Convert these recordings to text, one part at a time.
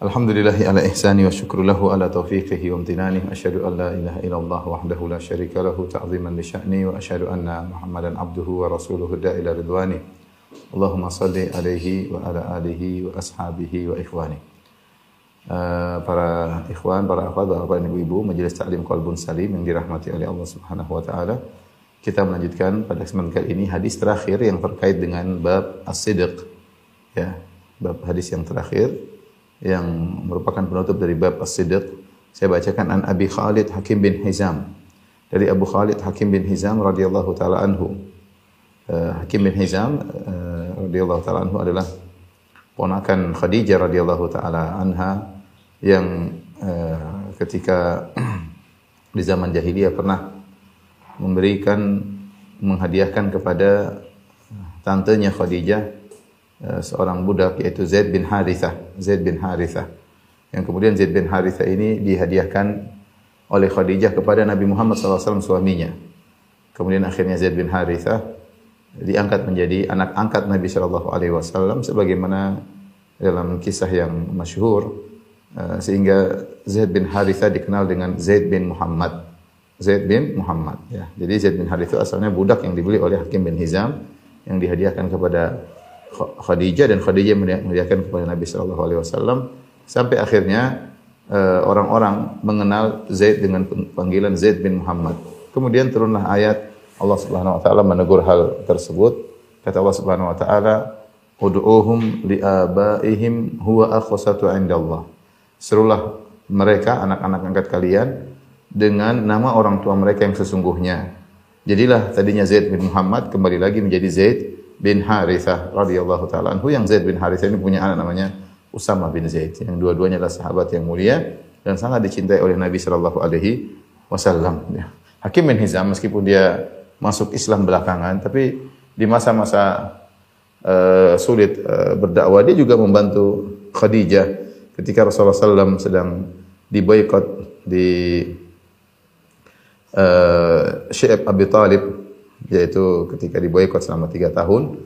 Alhamdulillahi ala ihsani wa syukru lahu ala taufiqihi wa amtinani. Asyhadu an la ilaha illallah wahdahu la syarika lahu ta'ziman li sya'ni wa asyhadu anna Muhammadan abduhu wa rasuluhu da'ila ridwani. Allahumma salli alaihi wa ala alihi wa ashabihi wa ikhwani. Uh, para ikhwan, para akhwat, bapak dan ibu-ibu, majelis taklim qalbun salim yang dirahmati oleh Allah Subhanahu wa taala. Kita melanjutkan pada kesempatan kali ini hadis terakhir yang terkait dengan bab as-sidq. Ya, bab hadis yang terakhir yang merupakan penutup dari bab as-sidq. Saya bacakan an Abi Khalid Hakim bin Hizam. Dari Abu Khalid Hakim bin Hizam radhiyallahu taala anhu. Uh, Hakim bin Hizam uh, radhiyallahu taala anhu adalah ponakan Khadijah radhiyallahu taala anha yang uh, ketika di zaman jahiliyah pernah memberikan menghadiahkan kepada tantenya Khadijah seorang budak yaitu Zaid bin Harithah Zaid bin Harithah. Yang kemudian Zaid bin Harithah ini dihadiahkan oleh Khadijah kepada Nabi Muhammad SAW suaminya. Kemudian akhirnya Zaid bin Harithah diangkat menjadi anak angkat Nabi Shallallahu Alaihi Wasallam sebagaimana dalam kisah yang masyhur uh, sehingga Zaid bin Haritha dikenal dengan Zaid bin Muhammad. Zaid bin Muhammad ya. Jadi Zaid bin Harith itu asalnya budak yang dibeli oleh Hakim bin Hizam yang dihadiahkan kepada Khadijah dan Khadijah menghadiahkan kepada Nabi Shallallahu Alaihi Wasallam sampai akhirnya uh, orang-orang mengenal Zaid dengan panggilan Zaid bin Muhammad kemudian turunlah ayat Allah Subhanahu wa taala menegur hal tersebut. Kata Allah Subhanahu wa taala, "Ud'uuhum liabaihim huwa aqsatu 'indallah." Serulah mereka anak-anak angkat kalian dengan nama orang tua mereka yang sesungguhnya. Jadilah tadinya Zaid bin Muhammad kembali lagi menjadi Zaid bin Harithah radhiyallahu taala anhu. Yang Zaid bin Harithah ini punya anak namanya Usama bin Zaid. Yang dua-duanya adalah sahabat yang mulia dan sangat dicintai oleh Nabi sallallahu alaihi wasallam. Hakim bin Hizam meskipun dia masuk Islam belakangan, tapi di masa-masa uh, sulit uh, berdakwah dia juga membantu Khadijah ketika Rasulullah SAW sedang diboykot di uh, Syekh Abi Talib yaitu ketika diboykot selama tiga tahun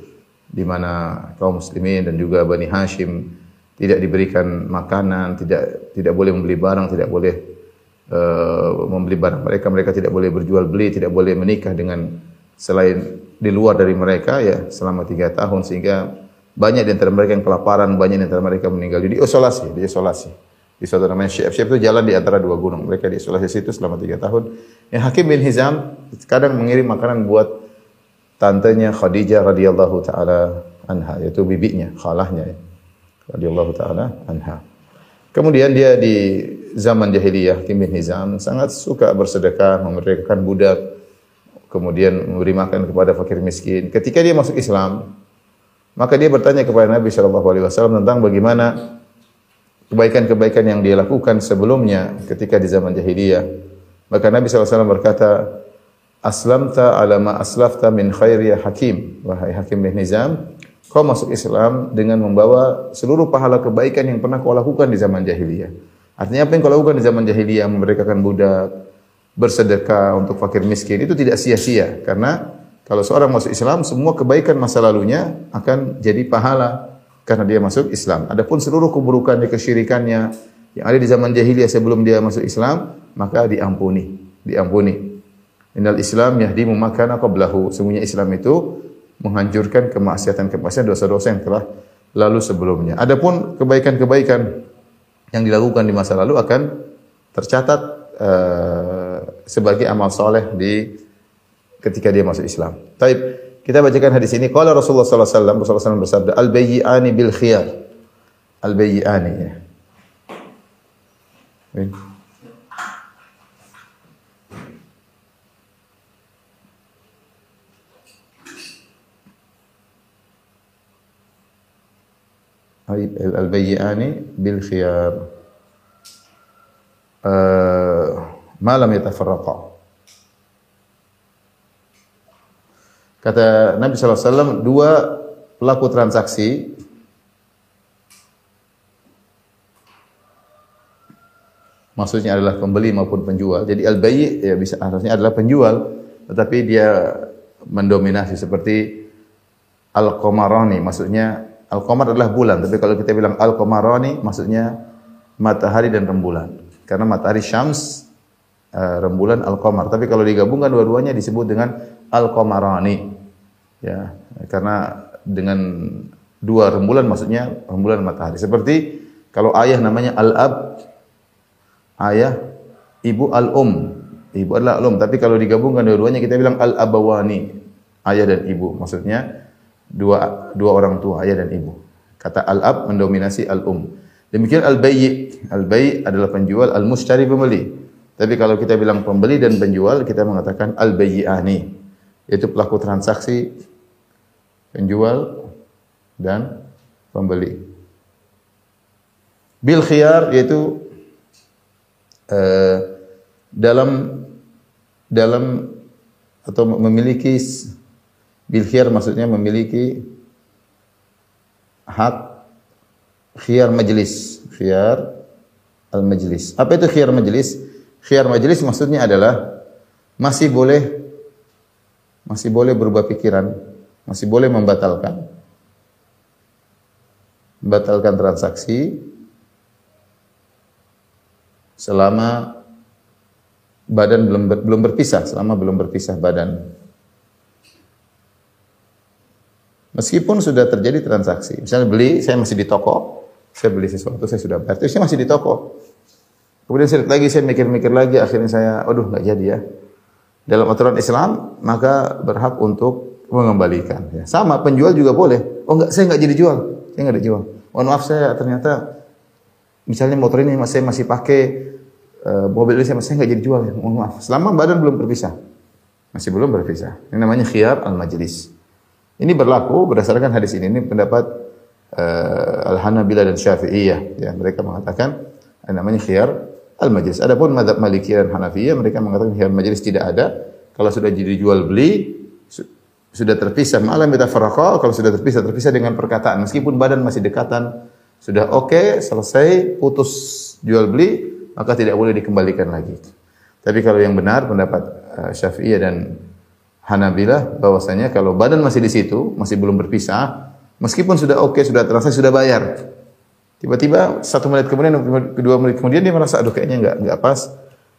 di mana kaum muslimin dan juga Bani Hashim tidak diberikan makanan, tidak tidak boleh membeli barang, tidak boleh uh, membeli barang mereka, mereka tidak boleh berjual beli, tidak boleh menikah dengan selain di luar dari mereka ya selama tiga tahun sehingga banyak di antara mereka yang kelaparan, banyak di antara mereka meninggal di isolasi, di isolasi. Di suatu namanya Syekh. Syekh itu jalan di antara dua gunung. Mereka di isolasi situ selama tiga tahun. Yang Hakim bin Hizam kadang mengirim makanan buat tantenya Khadijah radhiyallahu taala anha, yaitu bibinya, khalahnya ya. radhiyallahu taala anha. Kemudian dia di zaman jahiliyah Hakim bin Hizam sangat suka bersedekah, memerdekakan budak, kemudian memberi makan kepada fakir miskin. Ketika dia masuk Islam, maka dia bertanya kepada Nabi Shallallahu Alaihi Wasallam tentang bagaimana kebaikan-kebaikan yang dia lakukan sebelumnya ketika di zaman jahiliyah. Maka Nabi SAW berkata, Aslamta ala ma aslafta min khairi ya hakim. Wahai hakim bin Nizam, kau masuk Islam dengan membawa seluruh pahala kebaikan yang pernah kau lakukan di zaman jahiliyah. Artinya apa yang kau lakukan di zaman jahiliyah, memberikan budak, bersedekah untuk fakir miskin, itu tidak sia-sia. Karena kalau seorang masuk Islam, semua kebaikan masa lalunya akan jadi pahala karena dia masuk Islam. Adapun seluruh keburukan dan kesyirikannya yang ada di zaman jahiliyah sebelum dia masuk Islam, maka diampuni, diampuni. Innal Islam yahdi makana qablahu. Semuanya Islam itu menghancurkan kemaksiatan-kemaksiatan dosa-dosa yang telah lalu sebelumnya. Adapun kebaikan-kebaikan yang dilakukan di masa lalu akan tercatat uh, sebagai amal soleh di ketika dia masuk Islam. Taib, kita bacakan hadis ini. Qala Rasulullah sallallahu alaihi wasallam, Rasulullah SAW bersabda, "Al-bayyi'ani bil khiyar." Al-bayyi'ani ya. Al-bayyi'ani bil khiyar. Uh, ma lam yatafarraqa. Kata Nabi SAW, dua pelaku transaksi maksudnya adalah pembeli maupun penjual. Jadi al-bayyi ya bisa harusnya adalah penjual, tetapi dia mendominasi seperti al-qamarani, maksudnya al-qamar adalah bulan, tapi kalau kita bilang al-qamarani maksudnya matahari dan rembulan. Karena matahari syams uh, rembulan al-qamar. Tapi kalau digabungkan dua-duanya disebut dengan al-qamarani. Ya, karena dengan dua rembulan maksudnya rembulan matahari. Seperti kalau ayah namanya al-ab ayah, ibu al-um. Ibu adalah al-um, tapi kalau digabungkan dua-duanya kita bilang al-abawani, ayah dan ibu. Maksudnya dua dua orang tua, ayah dan ibu. Kata al-ab mendominasi al-um. Demikian al-bayyi. Al-bayyi adalah penjual, al-mushtari pembeli. Tapi kalau kita bilang pembeli dan penjual, kita mengatakan al-bayyi'ani. Yaitu pelaku transaksi penjual dan pembeli. Bil khiyar yaitu Eh, dalam dalam atau memiliki bil khiyar maksudnya memiliki hak khiyar majlis, khiyar al majlis. Apa itu khiyar majlis? Khiyar majlis maksudnya adalah masih boleh masih boleh berubah pikiran, masih boleh membatalkan membatalkan transaksi selama badan belum ber, belum berpisah, selama belum berpisah badan. Meskipun sudah terjadi transaksi, misalnya beli, saya masih di toko, saya beli sesuatu, saya sudah bayar, saya masih di toko. Kemudian saya lagi, saya mikir-mikir lagi, akhirnya saya, aduh nggak jadi ya. Dalam aturan Islam, maka berhak untuk mengembalikan. Ya. Sama, penjual juga boleh. Oh enggak, saya nggak jadi jual, saya nggak dijual. Mohon maaf saya ternyata Misalnya motor ini saya masih pakai uh, mobil ini saya masih nggak jadi jual ya. Mohon maaf. Selama badan belum berpisah. Masih belum berpisah. Ini namanya khiyar al-majlis. Ini berlaku berdasarkan hadis ini. Ini pendapat uh, Al-Hanabila dan Syafi'iyah. Ya, mereka mengatakan namanya khiyar al-majlis. Adapun madhab Malikiyah dan Hanafiyah mereka mengatakan khiyar majlis tidak ada. Kalau sudah jadi jual beli sudah terpisah malam kita kalau sudah terpisah terpisah dengan perkataan meskipun badan masih dekatan sudah oke, okay, selesai, putus jual beli, maka tidak boleh dikembalikan lagi. Tapi kalau yang benar pendapat uh, Syafi'iyah dan Hanabilah bahwasanya kalau badan masih di situ, masih belum berpisah, meskipun sudah oke, okay, sudah transaksi, sudah bayar. Tiba-tiba satu menit kemudian, kedua menit kemudian dia merasa aduh kayaknya nggak nggak pas.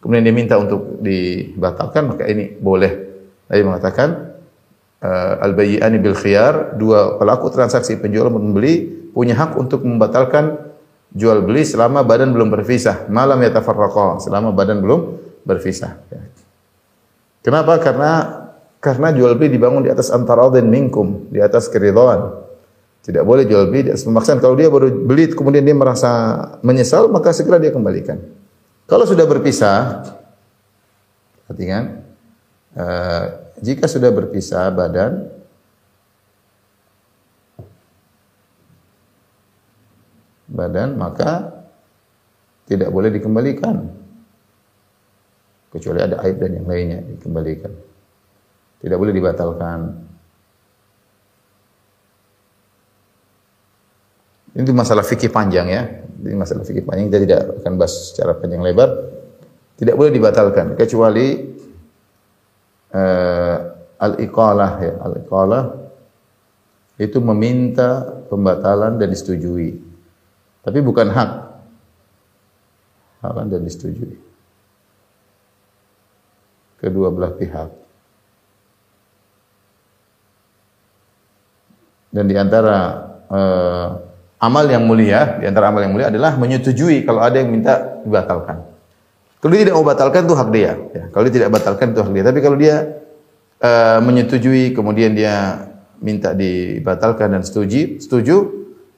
Kemudian dia minta untuk dibatalkan, maka ini boleh. Nabi mengatakan uh, al-bayyi'ani bil khiyar, dua pelaku transaksi penjual dan pembeli punya hak untuk membatalkan jual beli selama badan belum berpisah. Malam ya tafarraqa, selama badan belum berpisah. Ya. Kenapa? Karena karena jual beli dibangun di atas antara dan minkum, di atas keridhaan. Tidak boleh jual beli di atas pemaksaan. Kalau dia baru beli kemudian dia merasa menyesal, maka segera dia kembalikan. Kalau sudah berpisah, perhatikan, uh, jika sudah berpisah badan, badan maka tidak boleh dikembalikan. Kecuali ada aib dan yang lainnya dikembalikan. Tidak boleh dibatalkan. Ini masalah fikih panjang ya. Ini masalah fikih panjang. Kita tidak akan bahas secara panjang lebar. Tidak boleh dibatalkan kecuali uh, al-iqalah ya al-iqalah itu meminta pembatalan dan disetujui tapi bukan hak. Hak dan disetujui. Kedua belah pihak. Dan di antara uh, amal yang mulia, di antara amal yang mulia adalah menyetujui kalau ada yang minta dibatalkan. Kalau dia tidak mau batalkan itu hak dia. Ya. Kalau dia tidak batalkan itu hak dia. Tapi kalau dia uh, menyetujui kemudian dia minta dibatalkan dan setuju, setuju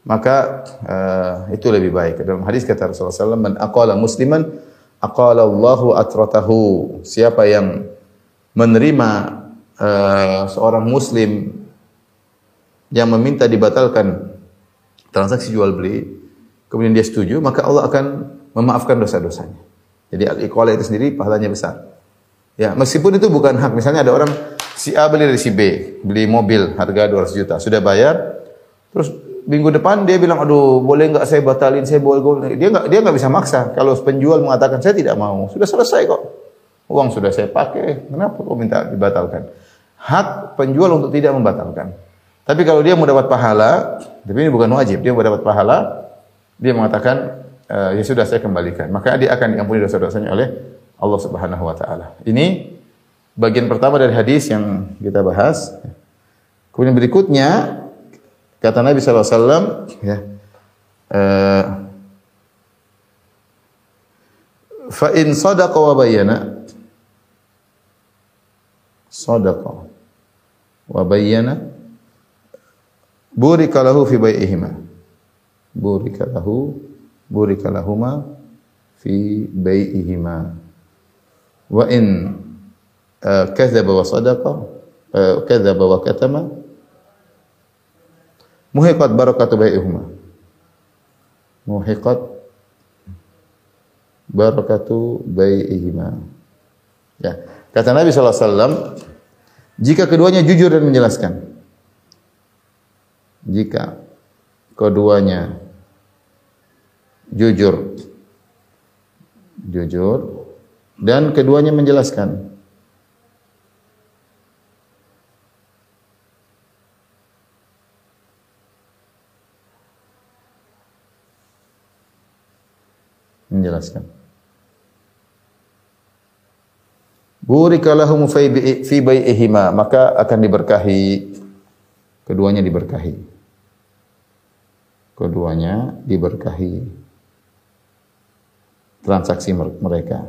maka uh, itu lebih baik. Dalam hadis kata Rasulullah SAW, "Man aqala musliman aqala Allahu atratahu." Siapa yang menerima uh, seorang muslim yang meminta dibatalkan transaksi jual beli, kemudian dia setuju, maka Allah akan memaafkan dosa-dosanya. Jadi al-iqalah itu sendiri pahalanya besar. Ya, meskipun itu bukan hak. Misalnya ada orang si A beli dari si B, beli mobil harga 200 juta, sudah bayar. Terus minggu depan dia bilang, aduh boleh nggak saya batalin, saya boleh dia nggak dia nggak bisa maksa. Kalau penjual mengatakan saya tidak mau, sudah selesai kok. Uang sudah saya pakai, kenapa kok minta dibatalkan? Hak penjual untuk tidak membatalkan. Tapi kalau dia mau dapat pahala, tapi ini bukan wajib, dia mau dapat pahala, dia mengatakan e, ya sudah saya kembalikan. Maka dia akan diampuni dosa-dosanya oleh Allah Subhanahu wa taala. Ini bagian pertama dari hadis yang kita bahas. Kemudian berikutnya kata Nabi wasallam ya uh, fa in sadaqa wa bayyana sadaqa wa bayyana burika lahu fi bai'ihima burika lahu burika lahuma fi bai'ihima wa in uh, kadzaba wa sadaqa uh, kadzaba wa katama muhiqat barakatu bai'ihima muhiqat barakatu bai'ihima ya kata Nabi sallallahu alaihi wasallam jika keduanya jujur dan menjelaskan. Jika keduanya jujur jujur dan keduanya menjelaskan. Menjelaskan. Burika lahum fi bai'ihima, maka akan diberkahi keduanya diberkahi. Keduanya diberkahi transaksi mereka.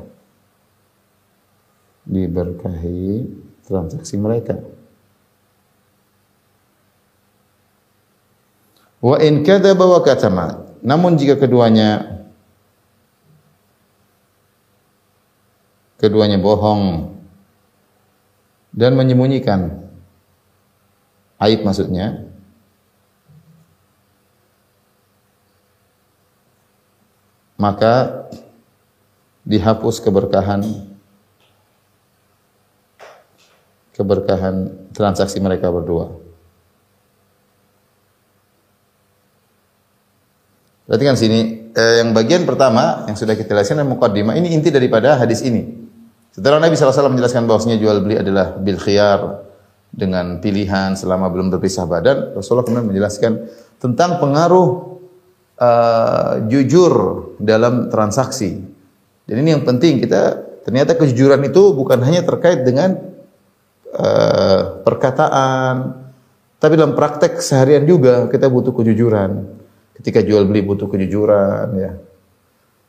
Diberkahi transaksi mereka. Wa in kadzaba wa katama. Namun jika keduanya keduanya bohong dan menyembunyikan aib maksudnya maka dihapus keberkahan keberkahan transaksi mereka berdua. Perhatikan sini, eh, yang bagian pertama yang sudah kita jelaskan mukaddimah ini inti daripada hadis ini. Setelah Nabi SAW menjelaskan bahwasanya jual beli adalah bil khiyar dengan pilihan selama belum berpisah badan, Rasulullah kemudian menjelaskan tentang pengaruh uh, jujur dalam transaksi. Dan ini yang penting kita ternyata kejujuran itu bukan hanya terkait dengan uh, perkataan, tapi dalam praktek seharian juga kita butuh kejujuran. Ketika jual beli butuh kejujuran, ya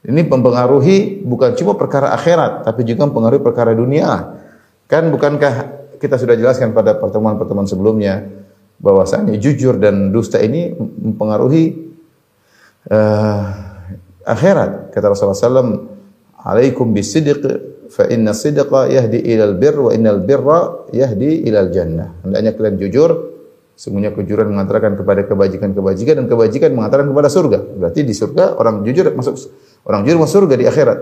ini mempengaruhi bukan cuma perkara akhirat, tapi juga mempengaruhi perkara dunia. Kan bukankah kita sudah jelaskan pada pertemuan-pertemuan sebelumnya bahwasanya jujur dan dusta ini mempengaruhi uh, akhirat. Kata Rasulullah SAW, "Alaikum bisidq fa inna sidqa yahdi ilal bir wa innal birra yahdi ilal jannah." Hendaknya kalian jujur, Semuanya kejujuran mengantarkan kepada kebajikan-kebajikan dan kebajikan mengantarkan kepada surga. Berarti di surga orang jujur masuk orang jujur masuk surga di akhirat.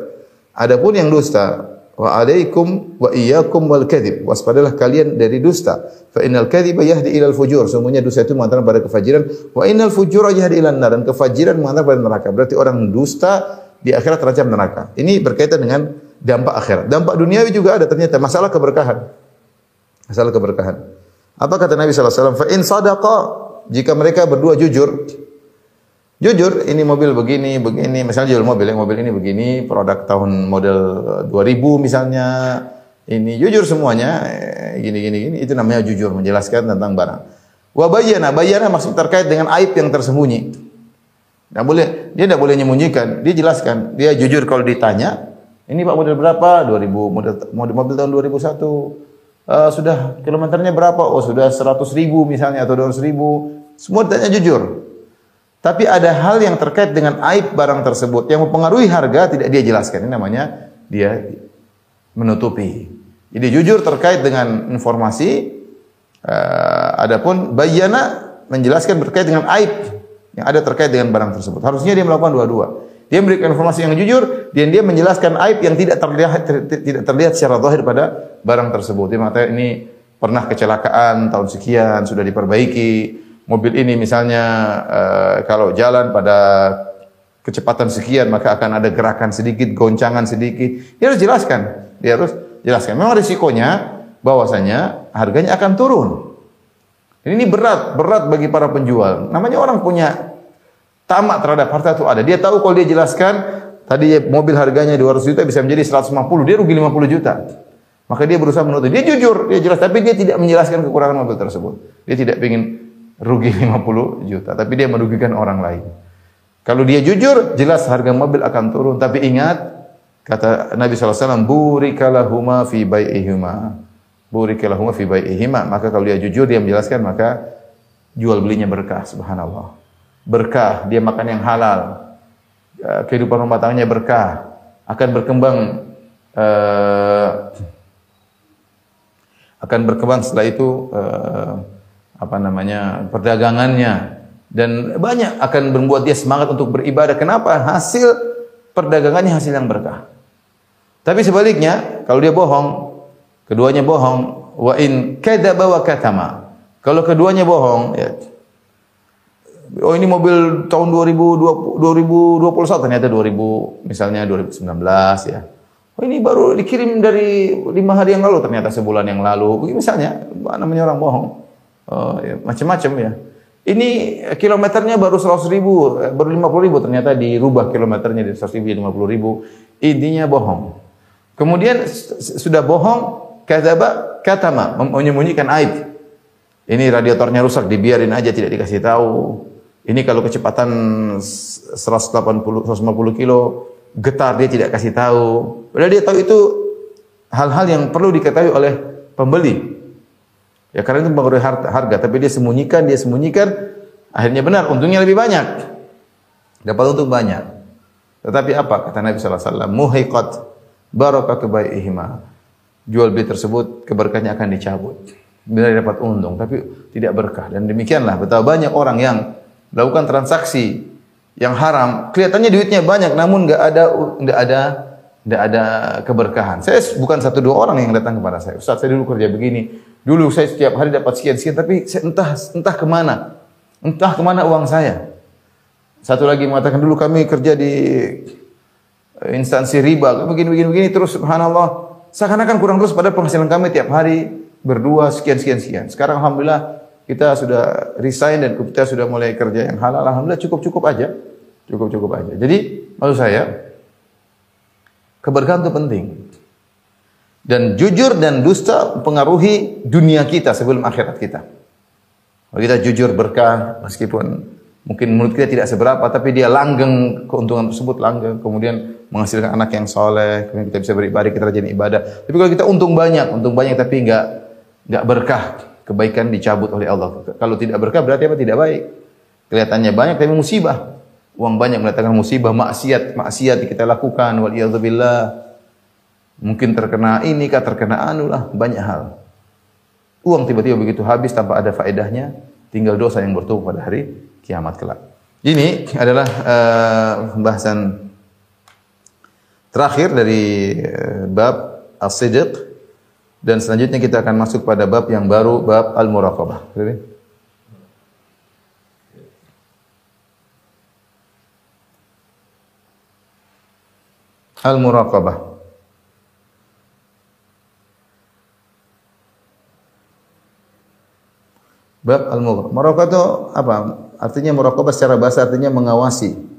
Adapun yang dusta, wa alaikum wa iyyakum wal kadzib. Waspadalah kalian dari dusta. Fa innal kadziba yahdi ilal fujur. Semuanya dusta itu mengantarkan kepada kefajiran. Wa innal fujura yahdi ilan nar. Dan kefajiran mengantarkan kepada neraka. Berarti orang dusta di akhirat terancam neraka. Ini berkaitan dengan dampak akhirat. Dampak duniawi juga ada ternyata masalah keberkahan. Masalah keberkahan. Apa kata Nabi SAW? Fa in sadaqa jika mereka berdua jujur, jujur ini mobil begini, begini, misalnya jual mobil, ya, mobil ini begini, produk tahun model 2000 misalnya, ini jujur semuanya, eh, gini gini gini, itu namanya jujur menjelaskan tentang barang. Wa bayana, bayana maksud terkait dengan aib yang tersembunyi. Tidak boleh, dia tidak boleh menyembunyikan, dia jelaskan, dia jujur kalau ditanya, ini Pak model berapa? 2000 model model mobil tahun 2001 uh, sudah kilometernya berapa? Oh sudah 100 ribu misalnya atau 200 ribu. Semua ditanya jujur. Tapi ada hal yang terkait dengan aib barang tersebut yang mempengaruhi harga tidak dia jelaskan. Ini namanya dia menutupi. Jadi jujur terkait dengan informasi. Uh, adapun bayana menjelaskan terkait dengan aib yang ada terkait dengan barang tersebut. Harusnya dia melakukan dua-dua. Dia memberikan informasi yang jujur dan dia menjelaskan aib yang tidak terlihat tidak terlihat secara zahir pada barang tersebut. Dia mengatakan ini pernah kecelakaan tahun sekian sudah diperbaiki. Mobil ini misalnya eh, kalau jalan pada kecepatan sekian maka akan ada gerakan sedikit, goncangan sedikit. Dia harus jelaskan. Dia harus jelaskan. Memang risikonya bahwasanya harganya akan turun. Ini berat, berat bagi para penjual. Namanya orang punya tamak terhadap harta itu ada. Dia tahu kalau dia jelaskan tadi mobil harganya 200 juta bisa menjadi 150, dia rugi 50 juta. Maka dia berusaha menutup. Dia jujur, dia jelas tapi dia tidak menjelaskan kekurangan mobil tersebut. Dia tidak ingin rugi 50 juta, tapi dia merugikan orang lain. Kalau dia jujur, jelas harga mobil akan turun. Tapi ingat, kata Nabi SAW, Burikalahuma fi bai'ihuma. Burikalahuma fi bai'ihima. Maka kalau dia jujur, dia menjelaskan, maka jual belinya berkah, subhanallah. Berkah, dia makan yang halal. Eh, kehidupan rumah tangganya berkah. Akan berkembang uh, akan berkembang setelah itu uh, apa namanya perdagangannya dan banyak akan membuat dia semangat untuk beribadah. Kenapa? Hasil perdagangannya hasil yang berkah. Tapi sebaliknya, kalau dia bohong, keduanya bohong, wa in kadzaba wa katama. Kalau keduanya bohong, ya, oh ini mobil tahun 2020, 2021 ternyata 2000 misalnya 2019 ya. Oh ini baru dikirim dari lima hari yang lalu ternyata sebulan yang lalu. Misalnya namanya orang bohong. Oh, ya, macam-macam ya. Ini kilometernya baru 100 ribu, eh, baru 50 ribu ternyata dirubah kilometernya dari 100 ribu 50 ribu. Intinya bohong. Kemudian sudah bohong, kata katama, menyembunyikan aib. Ini radiatornya rusak, dibiarin aja tidak dikasih tahu. Ini kalau kecepatan 180 150 kilo getar dia tidak kasih tahu. Padahal dia tahu itu hal-hal yang perlu diketahui oleh pembeli. Ya karena itu mempengaruhi harga, tapi dia sembunyikan, dia sembunyikan, akhirnya benar, untungnya lebih banyak. Dapat untung banyak. Tetapi apa kata Nabi sallallahu alaihi wasallam? Muhiqat barakatu bai'ihima. Jual beli tersebut keberkahannya akan dicabut. Bila dapat untung, tapi tidak berkah. Dan demikianlah betapa banyak orang yang melakukan transaksi yang haram, kelihatannya duitnya banyak namun enggak ada enggak ada enggak ada keberkahan. Saya bukan satu dua orang yang datang kepada saya. Ustaz, saya dulu kerja begini, Dulu saya setiap hari dapat sekian-sekian, tapi saya entah entah ke mana, entah ke mana uang saya. Satu lagi mengatakan dulu kami kerja di eh, instansi riba, begini-begini begini terus subhanallah. Seakan-akan kurang terus pada penghasilan kami tiap hari berdua sekian sekian sekian. Sekarang alhamdulillah kita sudah resign dan kita sudah mulai kerja yang halal. Alhamdulillah cukup-cukup aja. Cukup-cukup aja. Jadi maksud saya keberkahan itu penting. Dan jujur dan dusta mempengaruhi dunia kita sebelum akhirat kita. Kalau kita jujur berkah, meskipun mungkin menurut kita tidak seberapa, tapi dia langgeng keuntungan tersebut langgeng, kemudian menghasilkan anak yang soleh, kemudian kita bisa beribadah, kita rajin ibadah. Tapi kalau kita untung banyak, untung banyak tapi enggak enggak berkah, kebaikan dicabut oleh Allah. Kalau tidak berkah berarti apa? Tidak baik. Kelihatannya banyak tapi musibah. Uang banyak mendatangkan musibah, maksiat, maksiat kita lakukan wal Mungkin terkena ini kah, terkena anu lah, banyak hal. Uang tiba-tiba begitu habis tanpa ada faedahnya, tinggal dosa yang bertumpuk pada hari kiamat kelak. Ini adalah uh, pembahasan terakhir dari uh, bab as-sidq dan selanjutnya kita akan masuk pada bab yang baru bab al-muraqabah. Al-muraqabah. Bab al-muraqabah. Muraqabah itu apa? Artinya muraqabah secara bahasa artinya mengawasi.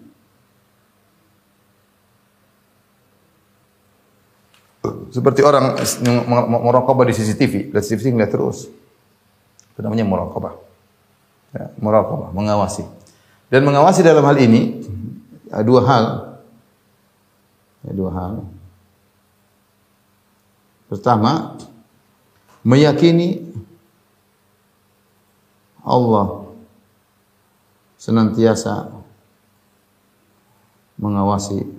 Seperti orang muraqabah di CCTV, lihat CCTV ngeliat terus. Itu namanya muraqabah. Ya, muraqabah, mengawasi. Dan mengawasi dalam hal ini dua hal. Ya, dua hal. Pertama, meyakini Allah senantiasa mengawasi.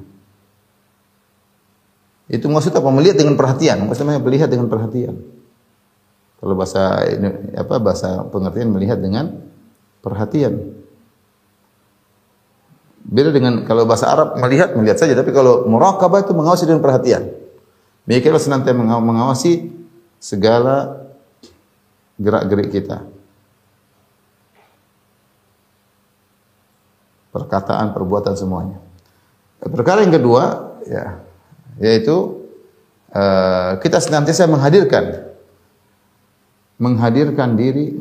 Itu maksud apa? Melihat dengan perhatian. Maksudnya melihat dengan perhatian. Kalau bahasa apa bahasa pengertian melihat dengan perhatian. Beda dengan kalau bahasa Arab melihat melihat saja, tapi kalau muraqabah itu mengawasi dengan perhatian. Mereka senantiasa mengawasi segala gerak-gerik kita. Perkataan, perbuatan semuanya. Perkara yang kedua, ya, yaitu uh, kita senantiasa menghadirkan menghadirkan diri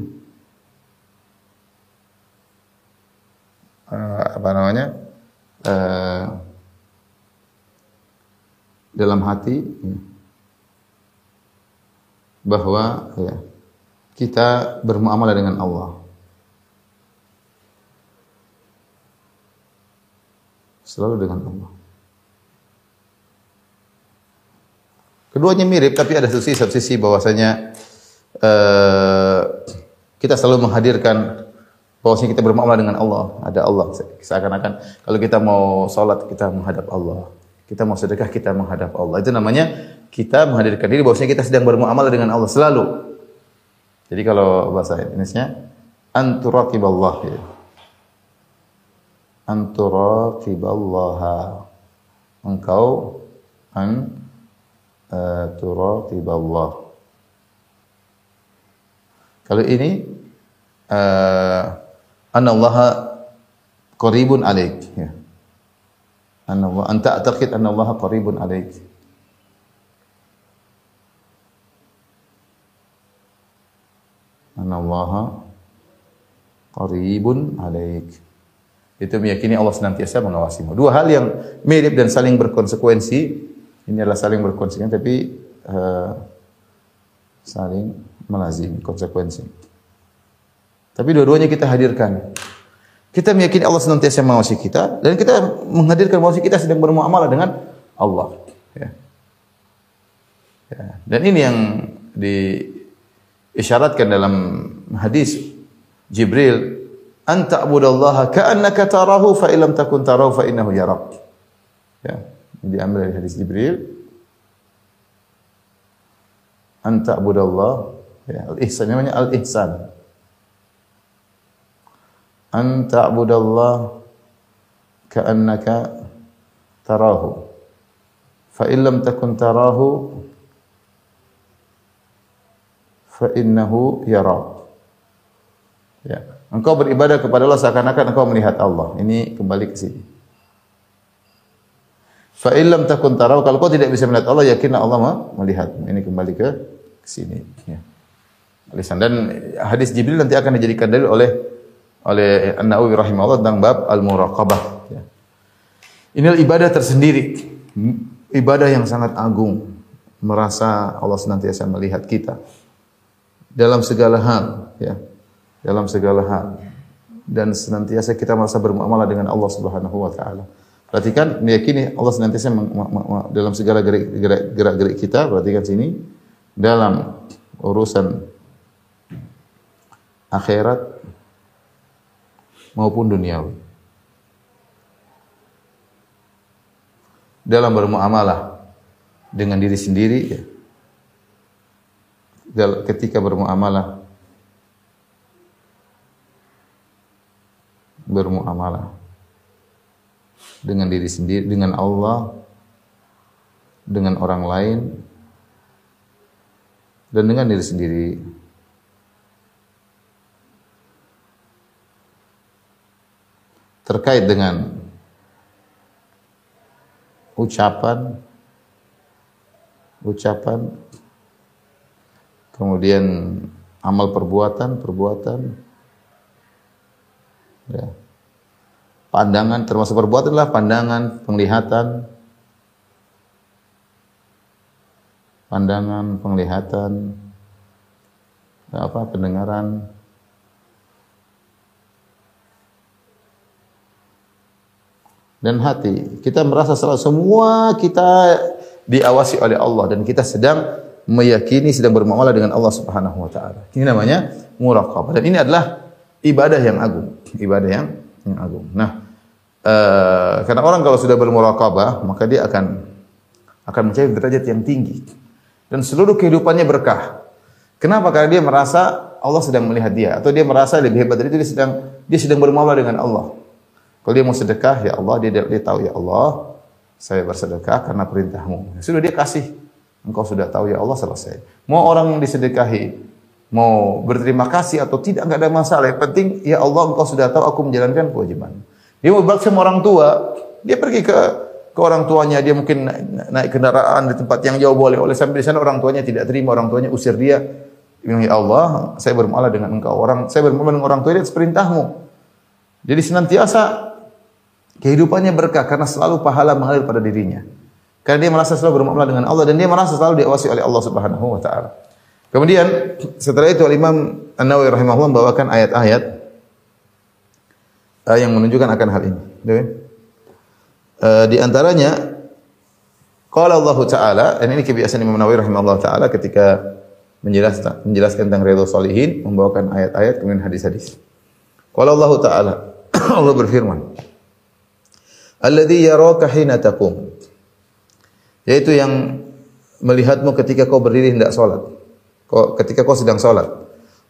uh, apa namanya uh, dalam hati bahwa ya, kita bermuamalah dengan Allah. Selalu dengan Allah. Keduanya mirip tapi ada sisi satu sisi bahwasanya uh, kita selalu menghadirkan bahwasanya kita bermuamalah dengan Allah. Ada Allah. Seakan-akan kalau kita mau sholat kita menghadap Allah. Kita mau sedekah kita menghadap Allah. Itu namanya kita menghadirkan diri bahwasanya kita sedang bermuamalah dengan Allah selalu. Jadi kalau bahasa Indonesia anturaqiballah ya anturaqiballaha engkau an turaqiballah kalau ini uh, anallaha qaribun alaik ya anallah anta a'taqid anallaha qaribun alaik anallaha qaribun alaik itu meyakini Allah senantiasa mengawasimu. Dua hal yang mirip dan saling berkonsekuensi. Ini adalah saling berkonsekuensi tapi uh, saling melazimi konsekuensi. Tapi dua-duanya kita hadirkan. Kita meyakini Allah senantiasa mengawasi kita dan kita menghadirkan bahwa kita sedang bermuamalah dengan Allah. Ya. Ya. Dan ini yang diisyaratkan dalam hadis Jibril anta abudallaha ka'annaka tarahu fa illam takun tarahu fa innahu yarak. Ya, diambil dari hadis Jibril. Anta abudallah ya, al-ihsan namanya al-ihsan. Anta abudallah ka'annaka tarahu. Fa illam takun tarahu fa innahu yarak. Ya. Engkau beribadah kepada Allah seakan-akan engkau melihat Allah. Ini kembali ke sini. Fa illam takun tarau kalau kau tidak bisa melihat Allah yakinlah Allah melihat. Ini kembali ke sini ya. Dan hadis Jibril nanti akan dijadikan dalil oleh oleh An-Nawawi rahimahullah tentang bab al-muraqabah ya. Ini ibadah tersendiri. Ibadah yang sangat agung. Merasa Allah senantiasa melihat kita dalam segala hal ya dalam segala hal dan senantiasa kita merasa bermuamalah dengan Allah Subhanahu wa taala. Perhatikan meyakini Allah senantiasa dalam segala gerak-gerik kita, perhatikan sini dalam urusan akhirat maupun duniawi. Dalam bermuamalah dengan diri sendiri ya. Ketika bermuamalah bermuamalah dengan diri sendiri, dengan Allah, dengan orang lain, dan dengan diri sendiri. Terkait dengan ucapan, ucapan, kemudian amal perbuatan, perbuatan, Ya. Pandangan termasuk perbuatan adalah pandangan, penglihatan, pandangan, penglihatan, apa pendengaran, dan hati. Kita merasa selalu semua kita diawasi oleh Allah dan kita sedang meyakini sedang bermuamalah dengan Allah Subhanahu wa taala. Ini namanya muraqabah. Dan ini adalah ibadah yang agung, ibadah yang, yang agung. Nah, uh, karena orang kalau sudah bermuraqabah, maka dia akan akan mencapai derajat yang tinggi dan seluruh kehidupannya berkah. Kenapa? Karena dia merasa Allah sedang melihat dia atau dia merasa lebih hebat dari itu dia sedang dia sedang bermuamalah dengan Allah. Kalau dia mau sedekah, ya Allah, dia, dia tahu ya Allah, saya bersedekah karena perintahmu. Sudah dia kasih. Engkau sudah tahu ya Allah selesai. Mau orang disedekahi mau berterima kasih atau tidak nggak ada masalah. Yang penting ya Allah engkau sudah tahu aku menjalankan kewajiban. Dia mau berbakti sama orang tua, dia pergi ke ke orang tuanya, dia mungkin naik, naik kendaraan di tempat yang jauh boleh oleh sampai di sana orang tuanya tidak terima, orang tuanya usir dia. Dia bilang, ya Allah, saya bermuamalah dengan engkau. Orang saya bermuamalah dengan orang tua ini perintahmu. Jadi senantiasa kehidupannya berkah karena selalu pahala mengalir pada dirinya. Karena dia merasa selalu bermuamalah dengan Allah dan dia merasa selalu diawasi oleh Allah Subhanahu wa taala. Kemudian setelah itu Imam An-Nawawi rahimahullah membawakan ayat-ayat uh, yang menunjukkan akan hal ini. Uh, di antaranya Qala Allah Ta'ala, ini kebiasaan Imam Nawawi rahimahullah Ta'ala ketika menjelaskan, menjelaskan tentang redha salihin, membawakan ayat-ayat kemudian hadis-hadis. Qala Allah Ta'ala, Allah berfirman, Alladhi yaraka hina taqum. Yaitu yang melihatmu ketika kau berdiri hendak salat. Ketika kau sedang salat.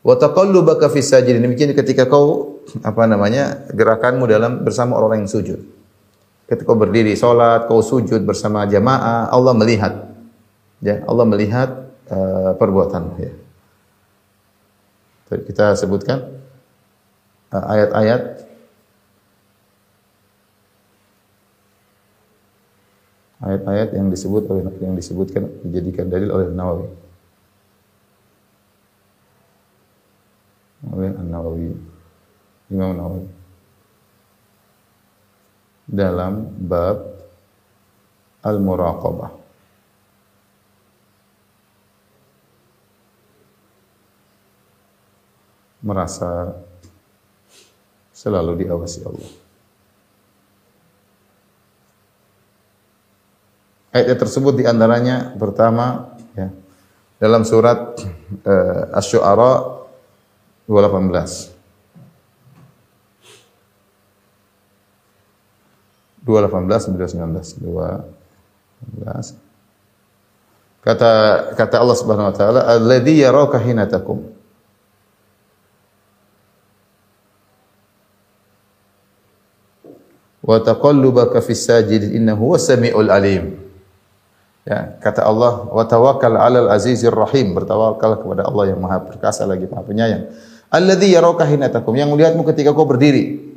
Wa taqallubaka fis sajidin. Demikian ketika kau apa namanya? gerakanmu dalam bersama orang yang sujud. Ketika kau berdiri salat, kau sujud bersama jamaah, Allah melihat. Ya, Allah melihat uh, perbuatanmu ya. Kita sebutkan uh, ayat-ayat ayat-ayat yang disebut oleh yang disebutkan dijadikan dalil oleh Nawawi. Oleh An-Nawawi. Imam Nawawi. Dalam bab Al-Muraqabah. Merasa selalu diawasi Allah. Ayat tersebut di antaranya pertama ya, dalam surat uh, Asy-Syu'ara 218. 218 19 12 Kata kata Allah Subhanahu wa taala, "Alladzi yaraka hina takum." Wa taqallubaka fis sajid innahu huwas samiul alim. Ya, kata Allah, "Wa tawakkal 'alal azizir rahim." Bertawakal kepada Allah yang Maha Perkasa lagi Maha Penyayang. Alladzi yaraka hina yang melihatmu ketika kau berdiri.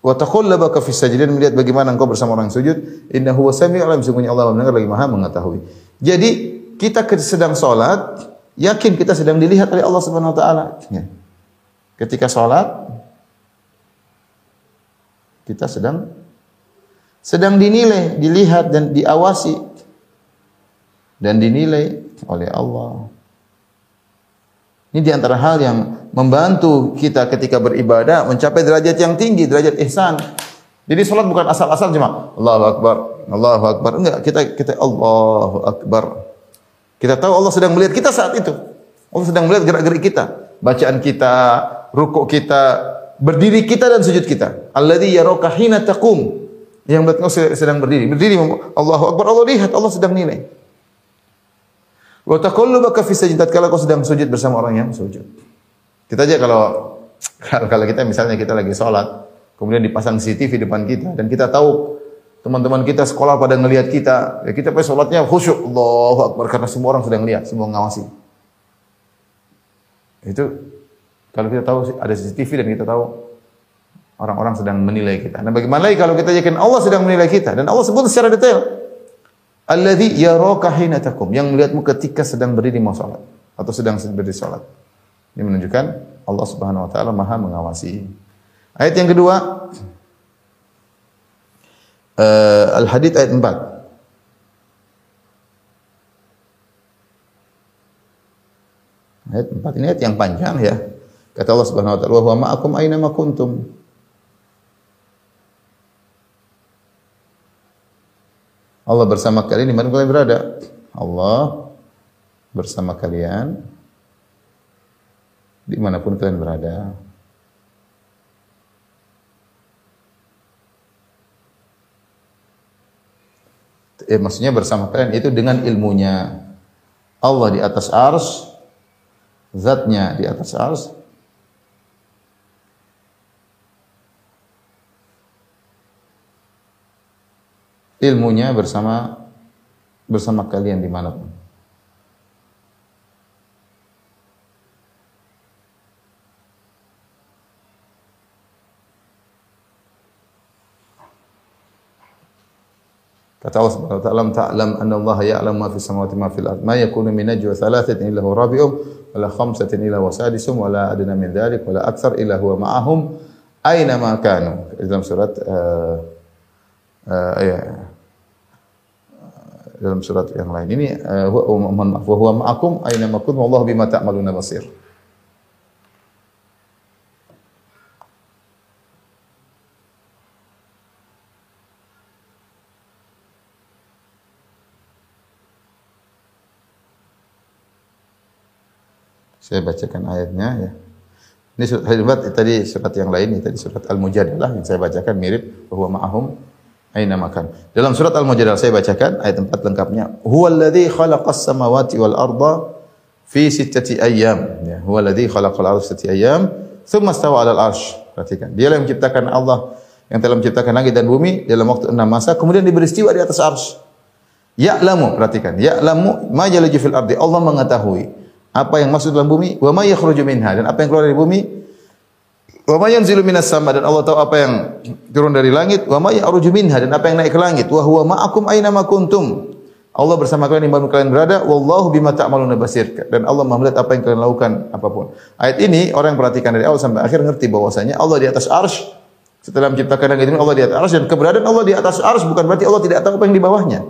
Wa taqallabaka fis sajidin melihat bagaimana engkau bersama orang sujud. Innahu wasami'ul alim, sungguhnya Allah mendengar lagi Maha mengetahui. Jadi, kita sedang salat, yakin kita sedang dilihat oleh Allah Subhanahu wa taala. Ya. Ketika salat kita sedang sedang dinilai, dilihat dan diawasi dan dinilai oleh Allah. Ini di antara hal yang membantu kita ketika beribadah mencapai derajat yang tinggi, derajat ihsan. Jadi salat bukan asal-asal cuma Allahu Akbar, Allahu Akbar. Enggak, kita kita Allahu Akbar. Kita tahu Allah sedang melihat kita saat itu. Allah sedang melihat gerak-gerik kita, bacaan kita, rukuk kita, berdiri kita dan sujud kita. Alladzi yaraka hina taqum. Yang melihat sedang berdiri. Berdiri Allahu Akbar, Allah lihat, Allah sedang nilai. Wa taqallubaka fi sajdat kalau kau sedang sujud bersama orang yang sujud. Kita aja kalau kalau kita misalnya kita lagi sholat, kemudian dipasang CCTV depan kita dan kita tahu teman-teman kita sekolah pada ngelihat kita, ya kita pas sholatnya khusyuk, Allahu Akbar karena semua orang sedang lihat, semua ngawasi. Itu kalau kita tahu ada CCTV dan kita tahu orang-orang sedang menilai kita. Nah, bagaimana lagi kalau kita yakin Allah sedang menilai kita dan Allah sebut secara detail. Alladzi yaraka hina takum, yang melihatmu ketika sedang berdiri mau salat atau sedang berdiri salat. Ini menunjukkan Allah Subhanahu wa taala Maha mengawasi. Ayat yang kedua uh, Al-Hadid ayat 4. Ayat 4 ini ayat yang panjang ya. Kata Allah Subhanahu wa taala, "Wa ma'akum aina ma kuntum." Allah bersama kalian di mana kalian berada. Allah bersama kalian di mana pun kalian berada. Eh, maksudnya bersama kalian itu dengan ilmunya. Allah di atas ars, zatnya di atas ars, ilmunya bersama bersama kalian di mana pun. Kata Allah Subhanahu wa taala, "Ta'lam anna Allah ya'lamu ma fis samawati ma fil ard. Ma yakunu min najwa thalathatin illa huwa rabi'uhum, wa la khamsatin illa huwa sadisuhum, wa la adna min dhalik, wa la aktsar illa huwa ma'ahum aina ma kanu." Dalam surat uh, uh, ayat dalam surat yang lain ini uh, huwa mohon maaf wa huwa ma'akum aina ma kuntum wallahu bima ta'maluna basir. Saya bacakan ayatnya ya. Ini surat tadi surat yang lain ini tadi surat Al-Mujadalah yang saya bacakan mirip bahwa ma'ahum aina makan. Dalam surat Al-Mujadalah saya bacakan ayat 4 lengkapnya. Huwallazi khalaqas samawati wal arda fi sittati ayyam. Ya, huwallazi khalaqal arda sittati ayyam thumma stawa 'alal arsy. Perhatikan. Dialah yang menciptakan Allah yang telah menciptakan langit dan bumi dalam waktu enam masa kemudian diberi istiwa di atas arsy. Ya'lamu, perhatikan. Ya'lamu ma jalaju fil ardi. Allah mengetahui apa yang masuk dalam bumi, wa ma yakhruju minha dan apa yang keluar dari bumi, wa ma yanzilu minas sama dan Allah tahu apa yang turun dari langit, wa ma ya'ruju minha dan apa yang naik ke langit, wa huwa ma'akum aina ma kuntum. Allah bersama kalian di mana kalian berada, wallahu bima ta'maluna basir. Dan Allah melihat apa yang kalian lakukan apa pun. Ayat ini orang yang perhatikan dari awal sampai akhir ngerti bahwasanya Allah di atas arsy setelah menciptakan langit ini Allah di atas arsy dan keberadaan Allah di atas arsy bukan berarti Allah tidak tahu apa yang di bawahnya.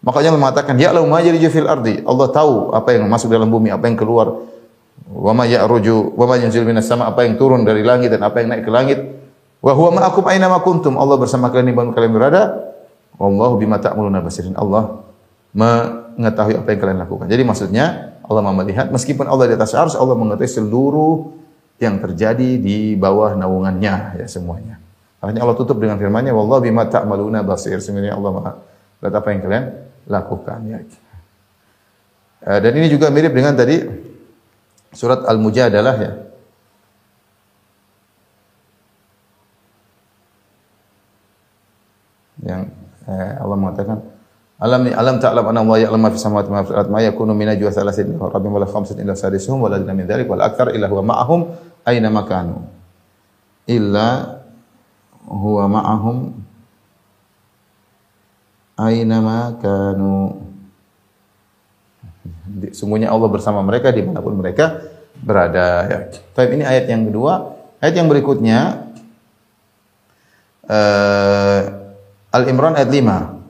Makanya Allah mengatakan ya lau ma yarju fil ardi. Allah tahu apa yang masuk dalam bumi, apa yang keluar. Wa ma ya'ruju wa ma yanzilu minas sama apa yang turun dari langit dan apa yang naik ke langit. Wa huwa ma'akum aina ma kuntum. Allah bersama kalian di mana kalian berada. Wallahu bima ta'maluna basirin. Allah mengetahui apa yang kalian lakukan. Jadi maksudnya Allah melihat meskipun Allah di atas arsy, Allah mengetahui seluruh yang terjadi di bawah naungannya ya semuanya. Makanya Allah tutup dengan firman-Nya wallahu bima ta'maluna basir. Sebenarnya Allah Maha lihat apa yang kalian lakukan ya. Uh, dan ini juga mirip dengan tadi surat Al-Mujadalah ya. Yang eh, Allah mengatakan Alam alam ta'lam anna Allah ya'lamu fis samawati wa fil ardi ma yakunu min najwa thalathatin illa rabbihim wala khamsatin illa sadisuhum wala adna min dhalik wal akthar illa huwa ma'ahum aina makanu illa huwa ma'ahum ainama kanu Semuanya Allah bersama mereka di mana pun mereka berada. Ya. Tapi ini ayat yang kedua. Ayat yang berikutnya uh, Al Imran ayat 5.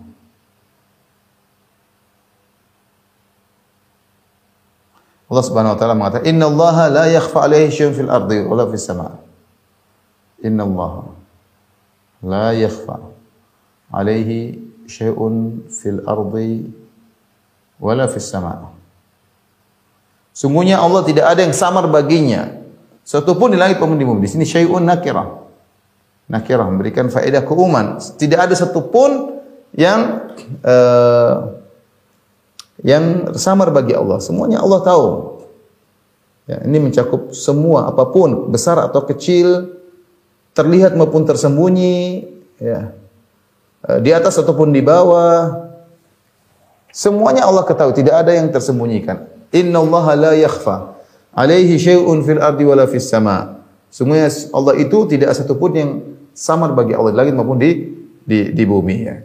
Allah Subhanahu wa taala mengatakan, "Inna Allah la yakhfa 'alaihi syai'un fil ardi wala fis sama'." Inna Allah la yakhfa 'alaihi syai'un fil ardi wala fis sama'. Sungguhnya Allah tidak ada yang samar baginya. Satu pun di langit maupun di bumi. Di sini syai'un nakirah. Nakirah memberikan faedah keumuman. Tidak ada satu pun yang uh, yang samar bagi Allah. Semuanya Allah tahu. Ya, ini mencakup semua apa pun besar atau kecil, terlihat maupun tersembunyi, ya. Uh, di atas ataupun di bawah. Semuanya Allah ketahui, tidak ada yang tersembunyikan. Inna Allah la yakhfa alaihi syai'un fil ardi wala fis sama. Semuanya Allah itu tidak satu pun yang samar bagi Allah di langit maupun di di, di bumi ya.